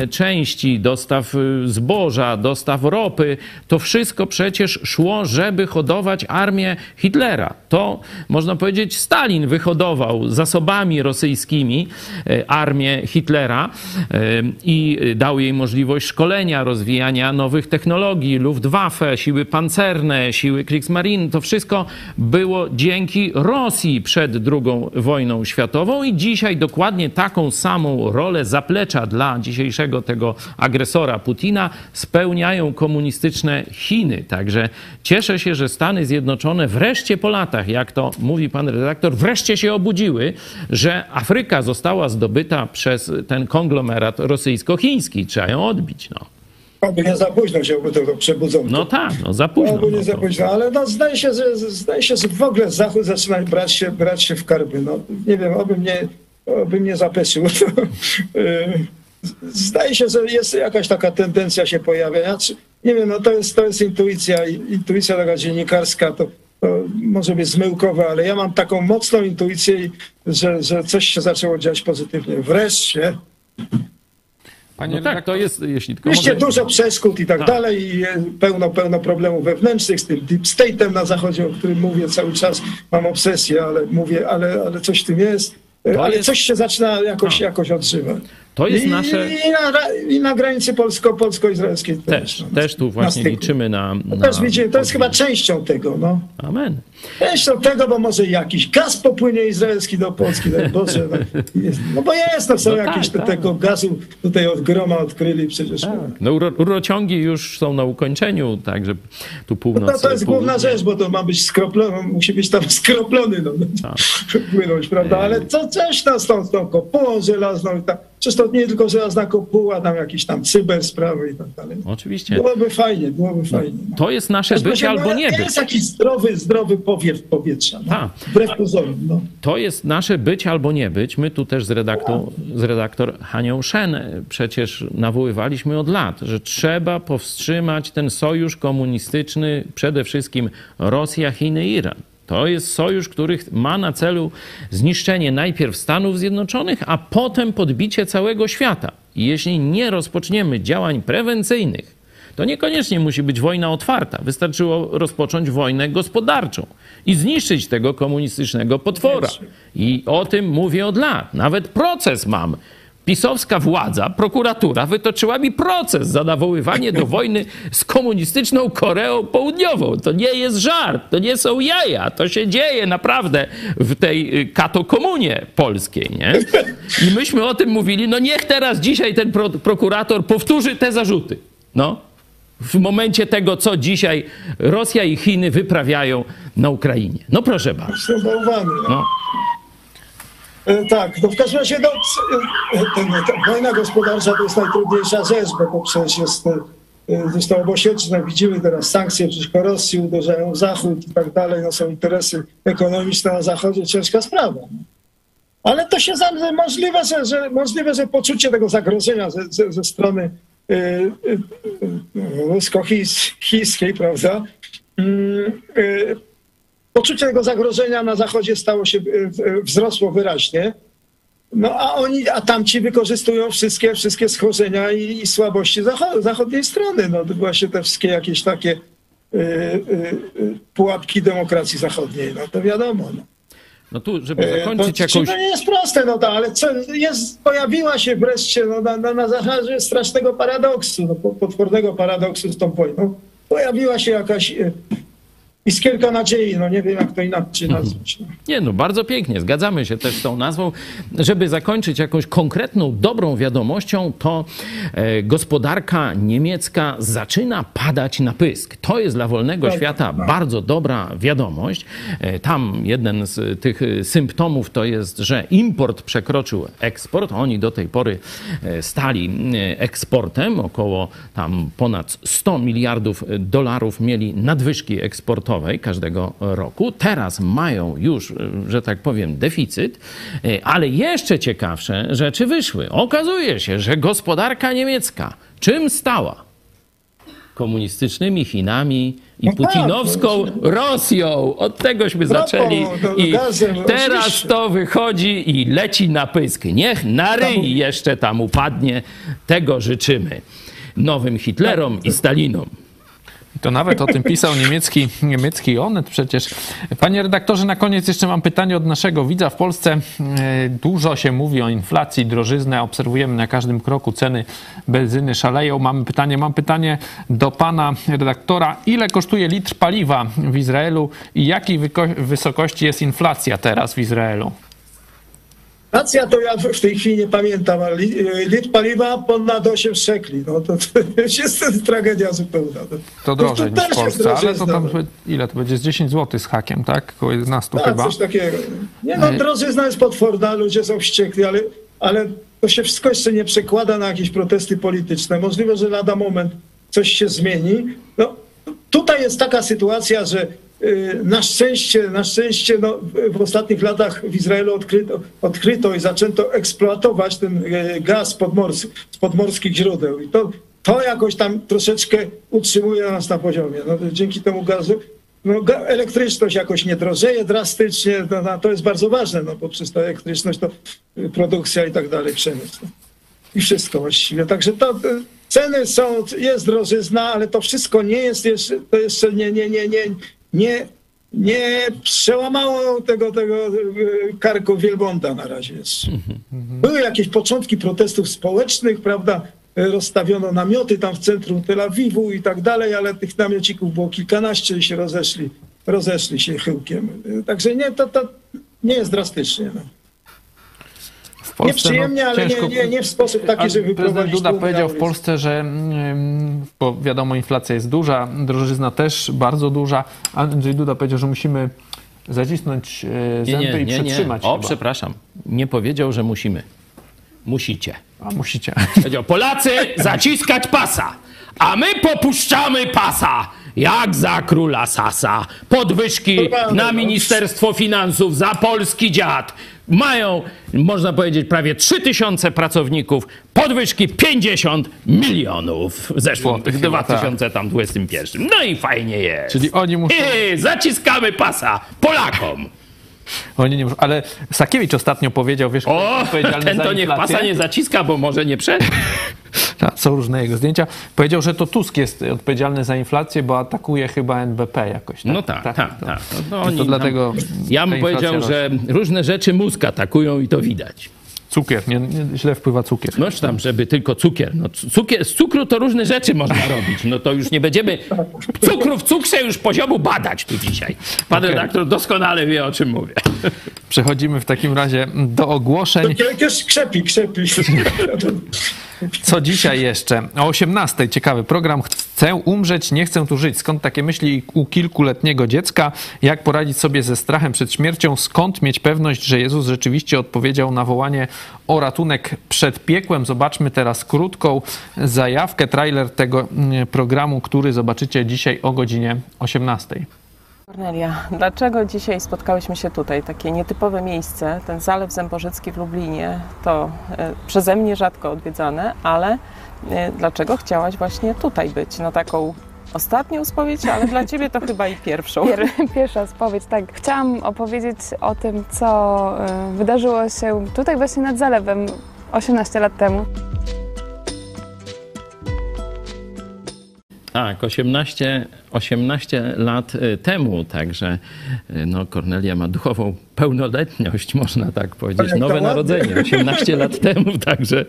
części, dostaw y, zboża, dostaw ropy, to wszystko przecież szło, żeby hodować armię Hitlera. To można powiedzieć Stalin wyhodował zasobami rosyjskimi e, armię Hitlera e, i dał jej możliwość szkolenia, rozwijania nowych technologii, Luftwaffe, siły pancerne, siły Kriegsmarine. To wszystko było dzięki Rosji przed II wojną światową i dzisiaj dokładnie taką samą rolę zaplecza dla dzisiejszego tego agresora Putina spełniają komunistyczne Chiny. Także cieszę się, że Stany Zjednoczone wreszcie po latach, jak to mówi pan redaktor, wreszcie się obudziły, że Afryka została zdobyta przez ten konglomerat rosyjsko-chiński. Trzeba ją odbić. No, Oby nie za późno się by tego przebudzono. no tak, no za późno. Albo No, nie za późno, ale no, zdaje, się, że, zdaje się, że w ogóle Zachód zaczyna brać się, brać się w karby. No, nie wiem, oby mnie, oby mnie zapeszył. Yy, Zdaje się, że jest jakaś taka tendencja się pojawia. Ja, czy- nie wiem, no to jest, to jest intuicja, intuicja taka dziennikarska, to, to może być zmyłkowe, ale ja mam taką mocną intuicję, że, że coś się zaczęło dziać pozytywnie. Wreszcie. Panie No tak, to jest, jeśli tylko Oczywiście może... dużo przeszkód i tak, Tak. dalej, i pełno, pełno problemów wewnętrznych z tym deep state'em na zachodzie, o którym mówię cały czas. Mam obsesję, ale mówię, ale, ale coś w tym jest. To ale jest- coś się zaczyna jakoś, No. jakoś odżywać. To jest I, nasze... i, na, i na granicy polsko, polsko-izraelskiej Też, no, też tu na właśnie styku. liczymy na... To na też widzimy, to jest chyba częścią tego, no. Amen. Częścią tego, bo może jakiś gaz popłynie izraelski do Polski, daj Boże. No, jest, no bo jest, no są No tak, jakieś te, tak. tego gazu tutaj od groma odkryli przecież. No, uro- rurociągi już są na ukończeniu, także tu północ... No to jest główna rzecz, bo to ma być skroplony, musi być tam skroplony, no, Tak. płynąć, prawda? Ale co, coś tam z tą, z tą kopułą żelazną i tak. Przecież to nie tylko żelazna kopuła, tam jakieś tam cyber sprawy i tak dalej. Oczywiście. Byłoby fajnie, byłoby fajnie. No. To jest nasze Też być albo no, nie być. Jest jakiś zdrowy, zdrowy powiew powietrza, no. Tak. wbrew pozorom. No. To jest nasze być albo nie być. My tu też z redaktor, z redaktor Hanią Szen przecież nawoływaliśmy od lat, że trzeba powstrzymać ten sojusz komunistyczny, przede wszystkim Rosja, Chiny, Iran. To jest sojusz, który ma na celu zniszczenie najpierw Stanów Zjednoczonych, a potem podbicie całego świata. I jeśli nie rozpoczniemy działań prewencyjnych, to niekoniecznie musi być wojna otwarta. Wystarczyło rozpocząć wojnę gospodarczą i zniszczyć tego komunistycznego potwora. I o tym mówię od lat. Nawet proces mam. Pisowska władza, prokuratura wytoczyła mi proces za nawoływanie do wojny z komunistyczną Koreą Południową. To nie jest żart, to nie są jaja, to się dzieje naprawdę w tej y, katokomunie polskiej, nie? I myśmy o tym mówili, no niech teraz dzisiaj ten pro, prokurator powtórzy te zarzuty. No, w momencie tego, co dzisiaj Rosja i Chiny wyprawiają na Ukrainie. No proszę bardzo. No. E, Tak, no w każdym razie no, e, ten, ta wojna gospodarcza to jest najtrudniejsza rzecz, bo to przecież jest, e, zresztą obosieczne, widzimy teraz sankcje przeciwko Rosji, uderzają w Zachód i tak dalej, no są interesy ekonomiczne na Zachodzie, ciężka sprawa. Ale to się możliwe, że, że, możliwe, że poczucie tego zagrożenia ze, ze, ze strony y, y, rusko-chińskiej, prawda, mm, poczucie tego zagrożenia na Zachodzie stało się, y, y, wzrosło wyraźnie. No a oni, a tamci wykorzystują wszystkie, wszystkie schorzenia i, i słabości zacho- zachodniej strony. No to właśnie te wszystkie jakieś takie y, y, pułapki demokracji zachodniej, no to wiadomo. No. No tu, żeby E, zakończyć to, jakąś... To nie jest proste, no to, ale co, jest, pojawiła się wreszcie no, na, na, na zasadzie strasznego paradoksu, no, po- potwornego paradoksu z tą wojną. Pojawiła się jakaś iskierka nadziei, no nie wiem jak to inaczej nazwać. No. Nie, no bardzo pięknie, zgadzamy się też z tą nazwą. Żeby zakończyć jakąś konkretną, dobrą wiadomością, to e, gospodarka niemiecka zaczyna padać na pysk. To jest dla wolnego Tak, świata tak. bardzo dobra wiadomość. E, tam jeden z tych e, symptomów to jest, że import przekroczył eksport. Oni do tej pory stali eksportem, około tam ponad 100 miliardów dolarów mieli nadwyżki eksportowej każdego roku. Teraz mają już, e, że tak powiem, deficyt, e, ale jeszcze ciekawsze rzeczy wyszły. Okazuje się, że gospodarka niemiecka czym stała? Komunistycznymi Chinami i No tak, putinowską Rosją. Od tegośmy zaczęli. I gazem, teraz oczywiście. to wychodzi i leci na pysk. Niech na ryj jeszcze tam upadnie. Tego życzymy nowym Hitlerom i Stalinom. To nawet o tym pisał niemiecki, niemiecki Onet przecież. Panie redaktorze, na koniec jeszcze mam pytanie od naszego widza. W Polsce e, dużo się mówi o inflacji, drożyznę. Obserwujemy na każdym kroku ceny benzyny szaleją. Mamy pytanie, mam pytanie do pana redaktora. Ile kosztuje litr paliwa w Izraelu i jakiej wysokości jest inflacja teraz w Izraelu? Racja to ja w w tej chwili nie pamiętam, ale li- litr paliwa ponad 8 szekli. No to, to jest tragedia zupełna. No. To drożej niż też w jest Polsce, ale to tam ile to będzie? Z 10 zł z hakiem, tak? Około 11 Tak, chyba. coś takiego. Nie no, drożyzna jest potworna, ludzie są wściekli, ale, ale to się wszystko jeszcze nie przekłada na jakieś protesty polityczne. Możliwe, że lada moment coś się zmieni. No, tutaj jest taka sytuacja, że y, na szczęście, na szczęście no, w- ostatnich latach w Izraelu odkryto, odkryto i zaczęto eksploatować ten y, gaz podmors, z podmorskich źródeł. I to, to jakoś tam troszeczkę utrzymuje nas na poziomie. No, dzięki temu gazu no, elektryczność jakoś nie drożeje drastycznie, no, no, to jest bardzo ważne, no, bo przez tę elektryczność to y, produkcja i tak dalej, przemysł. I wszystko właściwie. Także to y, ceny są, jest drożyzna, ale to wszystko nie jest jeszcze, to jeszcze nie, nie, nie, nie, nie nie przełamało tego, tego e, karku wielbłąda na razie jeszcze. Były jakieś początki protestów społecznych, prawda? E, Rozstawiono namioty tam w centrum Tel Awiwu i tak dalej, ale tych namiocików było kilkanaście i się rozeszli, rozeszli się chyłkiem. E, Także nie, to, to nie jest drastycznie. No. W Polsce, Nieprzyjemnie, ale nie, nie, nie w sposób taki, żeby Prezydent wyprowadzić Duda tłumy powiedział w. Polsce, że mm, bo wiadomo, inflacja jest duża, drożyzna też bardzo duża. Andrzej Duda powiedział, że musimy zacisnąć e, Nie, zęby nie, i nie, nie. O, chyba. przepraszam. Nie powiedział, że musimy. Musicie. A musicie. Powiedział, Polacy zaciskać pasa, a my popuszczamy pasa. Jak za króla Sasa. Podwyżki na Ministerstwo Finansów za polski dziad. Mają, można powiedzieć, prawie 3000 pracowników. Podwyżki 50 milionów zeszło w Złotych chyba, 2021. No i fajnie jest. Czyli oni muszą- I zaciskamy pasa Polakom. Oni nie muszą. Ale Sakiewicz ostatnio powiedział, wiesz, O, ten to niech pasa nie zaciska, bo może nie przed. Tak, Są różne jego zdjęcia. Powiedział, że to Tusk jest odpowiedzialny za inflację, bo atakuje chyba NBP jakoś. Tak? No tak, tak, tak. to- No, to dlatego Ja bym powiedział, rośnie. że różne rzeczy mózg atakują i to widać. Cukier, nie, nie, źle wpływa cukier. No tam, żeby tylko cukier. No, cukier. Z cukru to różne rzeczy można robić. No to już nie będziemy cukru w cukrze już poziomu badać tu dzisiaj. Pan Okej. redaktor doskonale wie, o czym mówię. Przechodzimy w takim razie do ogłoszeń. Jakieś krzepi, krzepi. Co dzisiaj jeszcze? O 18. Ciekawy program. Chcę umrzeć, nie chcę tu żyć. Skąd takie myśli u kilkuletniego dziecka? Jak poradzić sobie ze strachem przed śmiercią? Skąd mieć pewność, że Jezus rzeczywiście odpowiedział na wołanie o ratunek przed piekłem? Zobaczmy teraz krótką zajawkę, trailer tego mm, programu, który zobaczycie dzisiaj o godzinie 18. Kornelia, dlaczego dzisiaj spotkałyśmy się tutaj? Takie nietypowe miejsce, ten Zalew Zębożycki w Lublinie, to e, przeze mnie rzadko odwiedzane, ale e, dlaczego chciałaś właśnie tutaj być? Na taką ostatnią spowiedź, ale dla Ciebie to chyba i pierwszą. Pier, pierwsza spowiedź, tak. Chciałam opowiedzieć o tym, co y, wydarzyło się tutaj właśnie nad zalewem 18 lat temu. Tak, 18, 18 lat y, temu, także y, no, Kornelia ma duchową pełnoletność, można tak powiedzieć, nowe narodzenie, 18 lat temu, także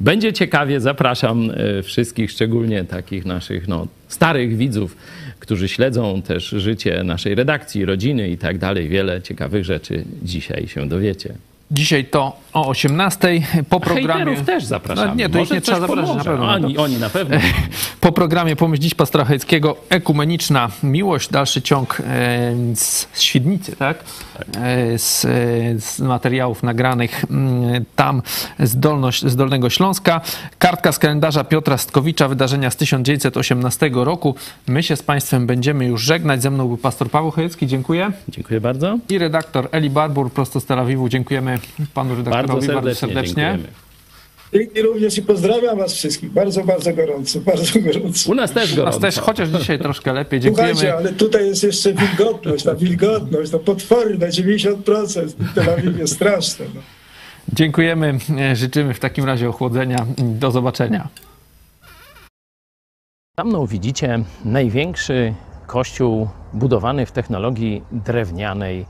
będzie ciekawie, zapraszam y, wszystkich, szczególnie takich naszych no, starych widzów, którzy śledzą też życie naszej redakcji, rodziny i tak dalej. Wiele ciekawych rzeczy dzisiaj się dowiecie. Dzisiaj to o 18. Po programie. Hejterów też zapraszamy. No nie, to ich Może nie trzeba zapraszać, na pewno. Oni, oni na pewno. Po programie Pomyśl Dziś Pastora Hejckiego Ekumeniczna Miłość, dalszy ciąg e, z, Świdnicy, tak? E, z, z materiałów nagranych mm, tam z, z Dolnego Śląska. Kartka z kalendarza Piotra Stkowicza, wydarzenia z 1918 roku. My się z Państwem będziemy już żegnać. Ze mną był pastor Paweł Chojecki, dziękuję. Dziękuję bardzo. I redaktor Eli Barbur, prosto z Tel Awiwu. Dziękujemy panu redaktorowi Bardzo serdecznie, dziękujemy. I również i pozdrawiam was wszystkich. Bardzo, bardzo gorąco, bardzo gorąco. U nas też U nas gorąco. też, chociaż dzisiaj troszkę lepiej. Dziękujemy. Słuchajcie, ale tutaj jest jeszcze wilgotność, ta wilgotność, to potworne 90% w Tel Awiwie, straszne. No. Dziękujemy, e, życzymy w takim razie ochłodzenia. Do zobaczenia. Za mną widzicie największy kościół budowany w technologii drewnianej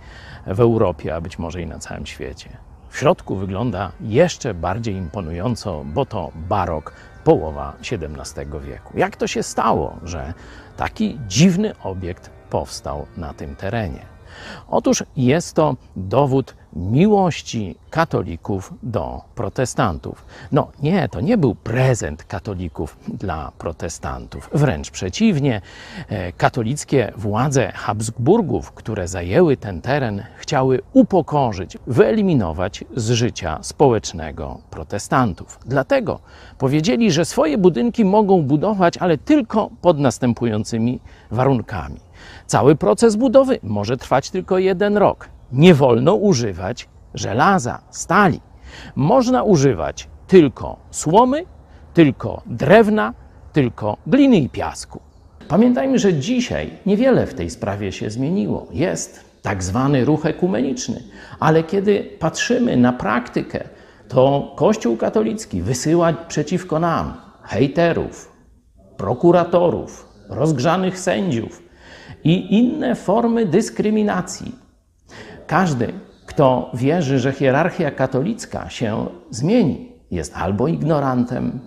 w Europie, a być może i na całym świecie. W środku wygląda jeszcze bardziej imponująco, bo to barok, połowa XVII wieku. Jak to się stało, że taki dziwny obiekt powstał na tym terenie? Otóż jest to dowód miłości katolików do protestantów. No nie, to nie był prezent katolików dla protestantów. Wręcz przeciwnie, e, katolickie władze Habsburgów, które zajęły ten teren, chciały upokorzyć, wyeliminować z życia społecznego protestantów. Dlatego powiedzieli, że swoje budynki mogą budować, ale tylko pod następującymi warunkami. Cały proces budowy może trwać tylko jeden rok. Nie wolno używać żelaza, stali. Można używać tylko słomy, tylko drewna, tylko gliny i piasku. Pamiętajmy, że dzisiaj niewiele w tej sprawie się zmieniło. Jest tak zwany ruch ekumeniczny, ale kiedy patrzymy na praktykę, to Kościół katolicki wysyła przeciwko nam hejterów, prokuratorów, rozgrzanych sędziów, i inne formy dyskryminacji. Każdy, kto wierzy, że hierarchia katolicka się zmieni, jest albo ignorantem,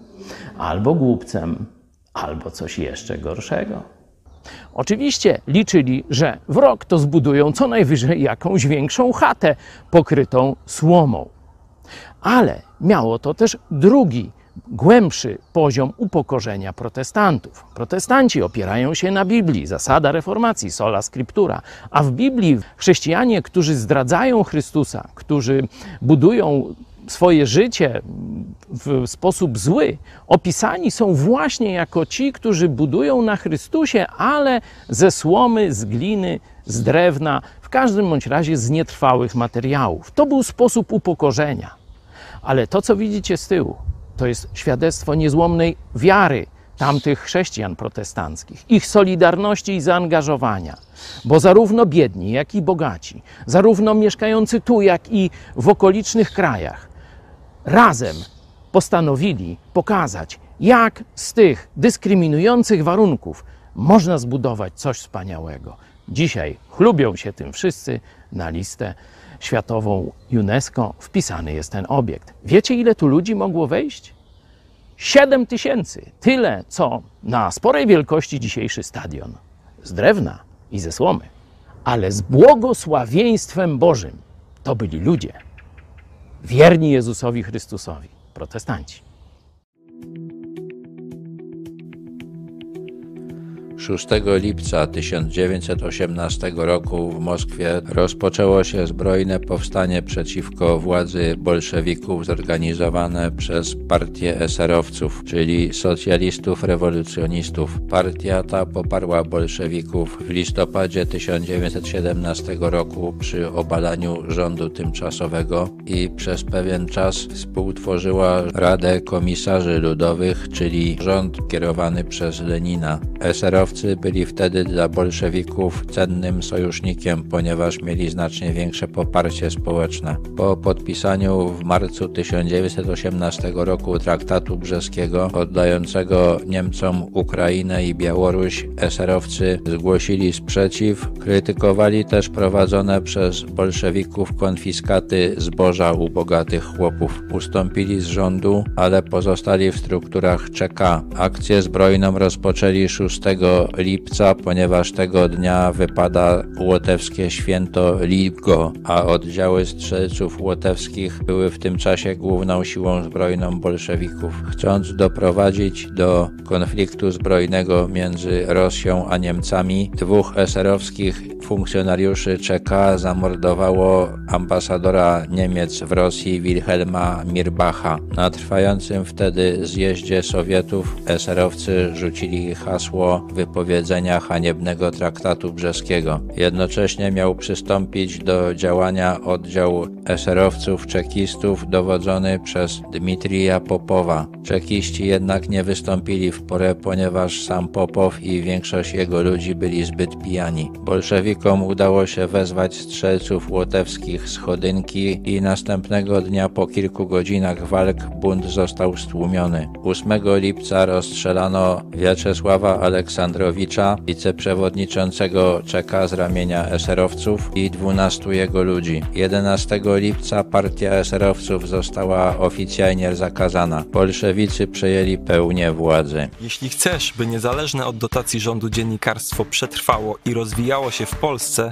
albo głupcem, albo coś jeszcze gorszego. Oczywiście liczyli, że w rok to zbudują co najwyżej jakąś większą chatę pokrytą słomą. Ale miało to też drugi, głębszy poziom upokorzenia protestantów. Protestanci opierają się na Biblii, zasada reformacji, sola scriptura, a w Biblii chrześcijanie, którzy zdradzają Chrystusa, którzy budują swoje życie w sposób zły, opisani są właśnie jako ci, którzy budują na Chrystusie, ale ze słomy, z gliny, z drewna, w każdym bądź razie z nietrwałych materiałów. To był sposób upokorzenia. Ale to, co widzicie z tyłu, to jest świadectwo niezłomnej wiary tamtych chrześcijan protestanckich, ich solidarności i zaangażowania, bo zarówno biedni, jak i bogaci, zarówno mieszkający tu, jak i w okolicznych krajach, razem postanowili pokazać, jak z tych dyskryminujących warunków można zbudować coś wspaniałego. Dzisiaj chlubią się tym wszyscy na listę światową UNESCO wpisany jest ten obiekt. Wiecie, ile tu ludzi mogło wejść? 7 tysięcy. Tyle, co na sporej wielkości dzisiejszy stadion. Z drewna i ze słomy. Ale z błogosławieństwem Bożym to byli ludzie. Wierni Jezusowi Chrystusowi, protestanci. 6 lipca 1918 roku w Moskwie rozpoczęło się zbrojne powstanie przeciwko władzy bolszewików zorganizowane przez partię eserowców, czyli socjalistów rewolucjonistów. Partia ta poparła bolszewików w listopadzie 1917 roku przy obalaniu rządu tymczasowego i przez pewien czas współtworzyła Radę Komisarzy Ludowych, czyli rząd kierowany przez Lenina. Byli wtedy dla bolszewików cennym sojusznikiem, ponieważ mieli znacznie większe poparcie społeczne. Po podpisaniu w marcu 1918 roku traktatu brzeskiego oddającego Niemcom Ukrainę i Białoruś, eserowcy zgłosili sprzeciw, krytykowali też prowadzone przez bolszewików konfiskaty zboża u bogatych chłopów. Ustąpili z rządu, ale pozostali w strukturach czeka. Akcję zbrojną rozpoczęli 6 lipca, ponieważ tego dnia wypada łotewskie święto Ligo, a oddziały strzelców łotewskich były w tym czasie główną siłą zbrojną bolszewików. Chcąc doprowadzić do konfliktu zbrojnego między Rosją a Niemcami, dwóch eserowskich funkcjonariuszy czeka zamordowało ambasadora Niemiec w Rosji Wilhelma Mirbacha. Na trwającym wtedy zjeździe Sowietów eserowcy rzucili hasło wypowiedzenia haniebnego traktatu brzeskiego. Jednocześnie miał przystąpić do działania oddział eserowców czekistów dowodzony przez Dmitrija Popowa. Czekiści jednak nie wystąpili w porę, ponieważ sam Popow i większość jego ludzi byli zbyt pijani. Bolszewikom udało się wezwać strzelców łotewskich z Chodynki i następnego dnia po kilku godzinach walk bunt został stłumiony. 8 lipca rozstrzelano Wiaczesława Aleksandrowicza, wiceprzewodniczącego Czeka z ramienia eserowców i 12 jego ludzi. 11 lipca partia eserowców została oficjalnie zakazana. Bolszewicy przejęli pełnię władzy. Jeśli chcesz, by niezależne od dotacji rządu dziennikarstwo przetrwało i rozwijało się w Polsce,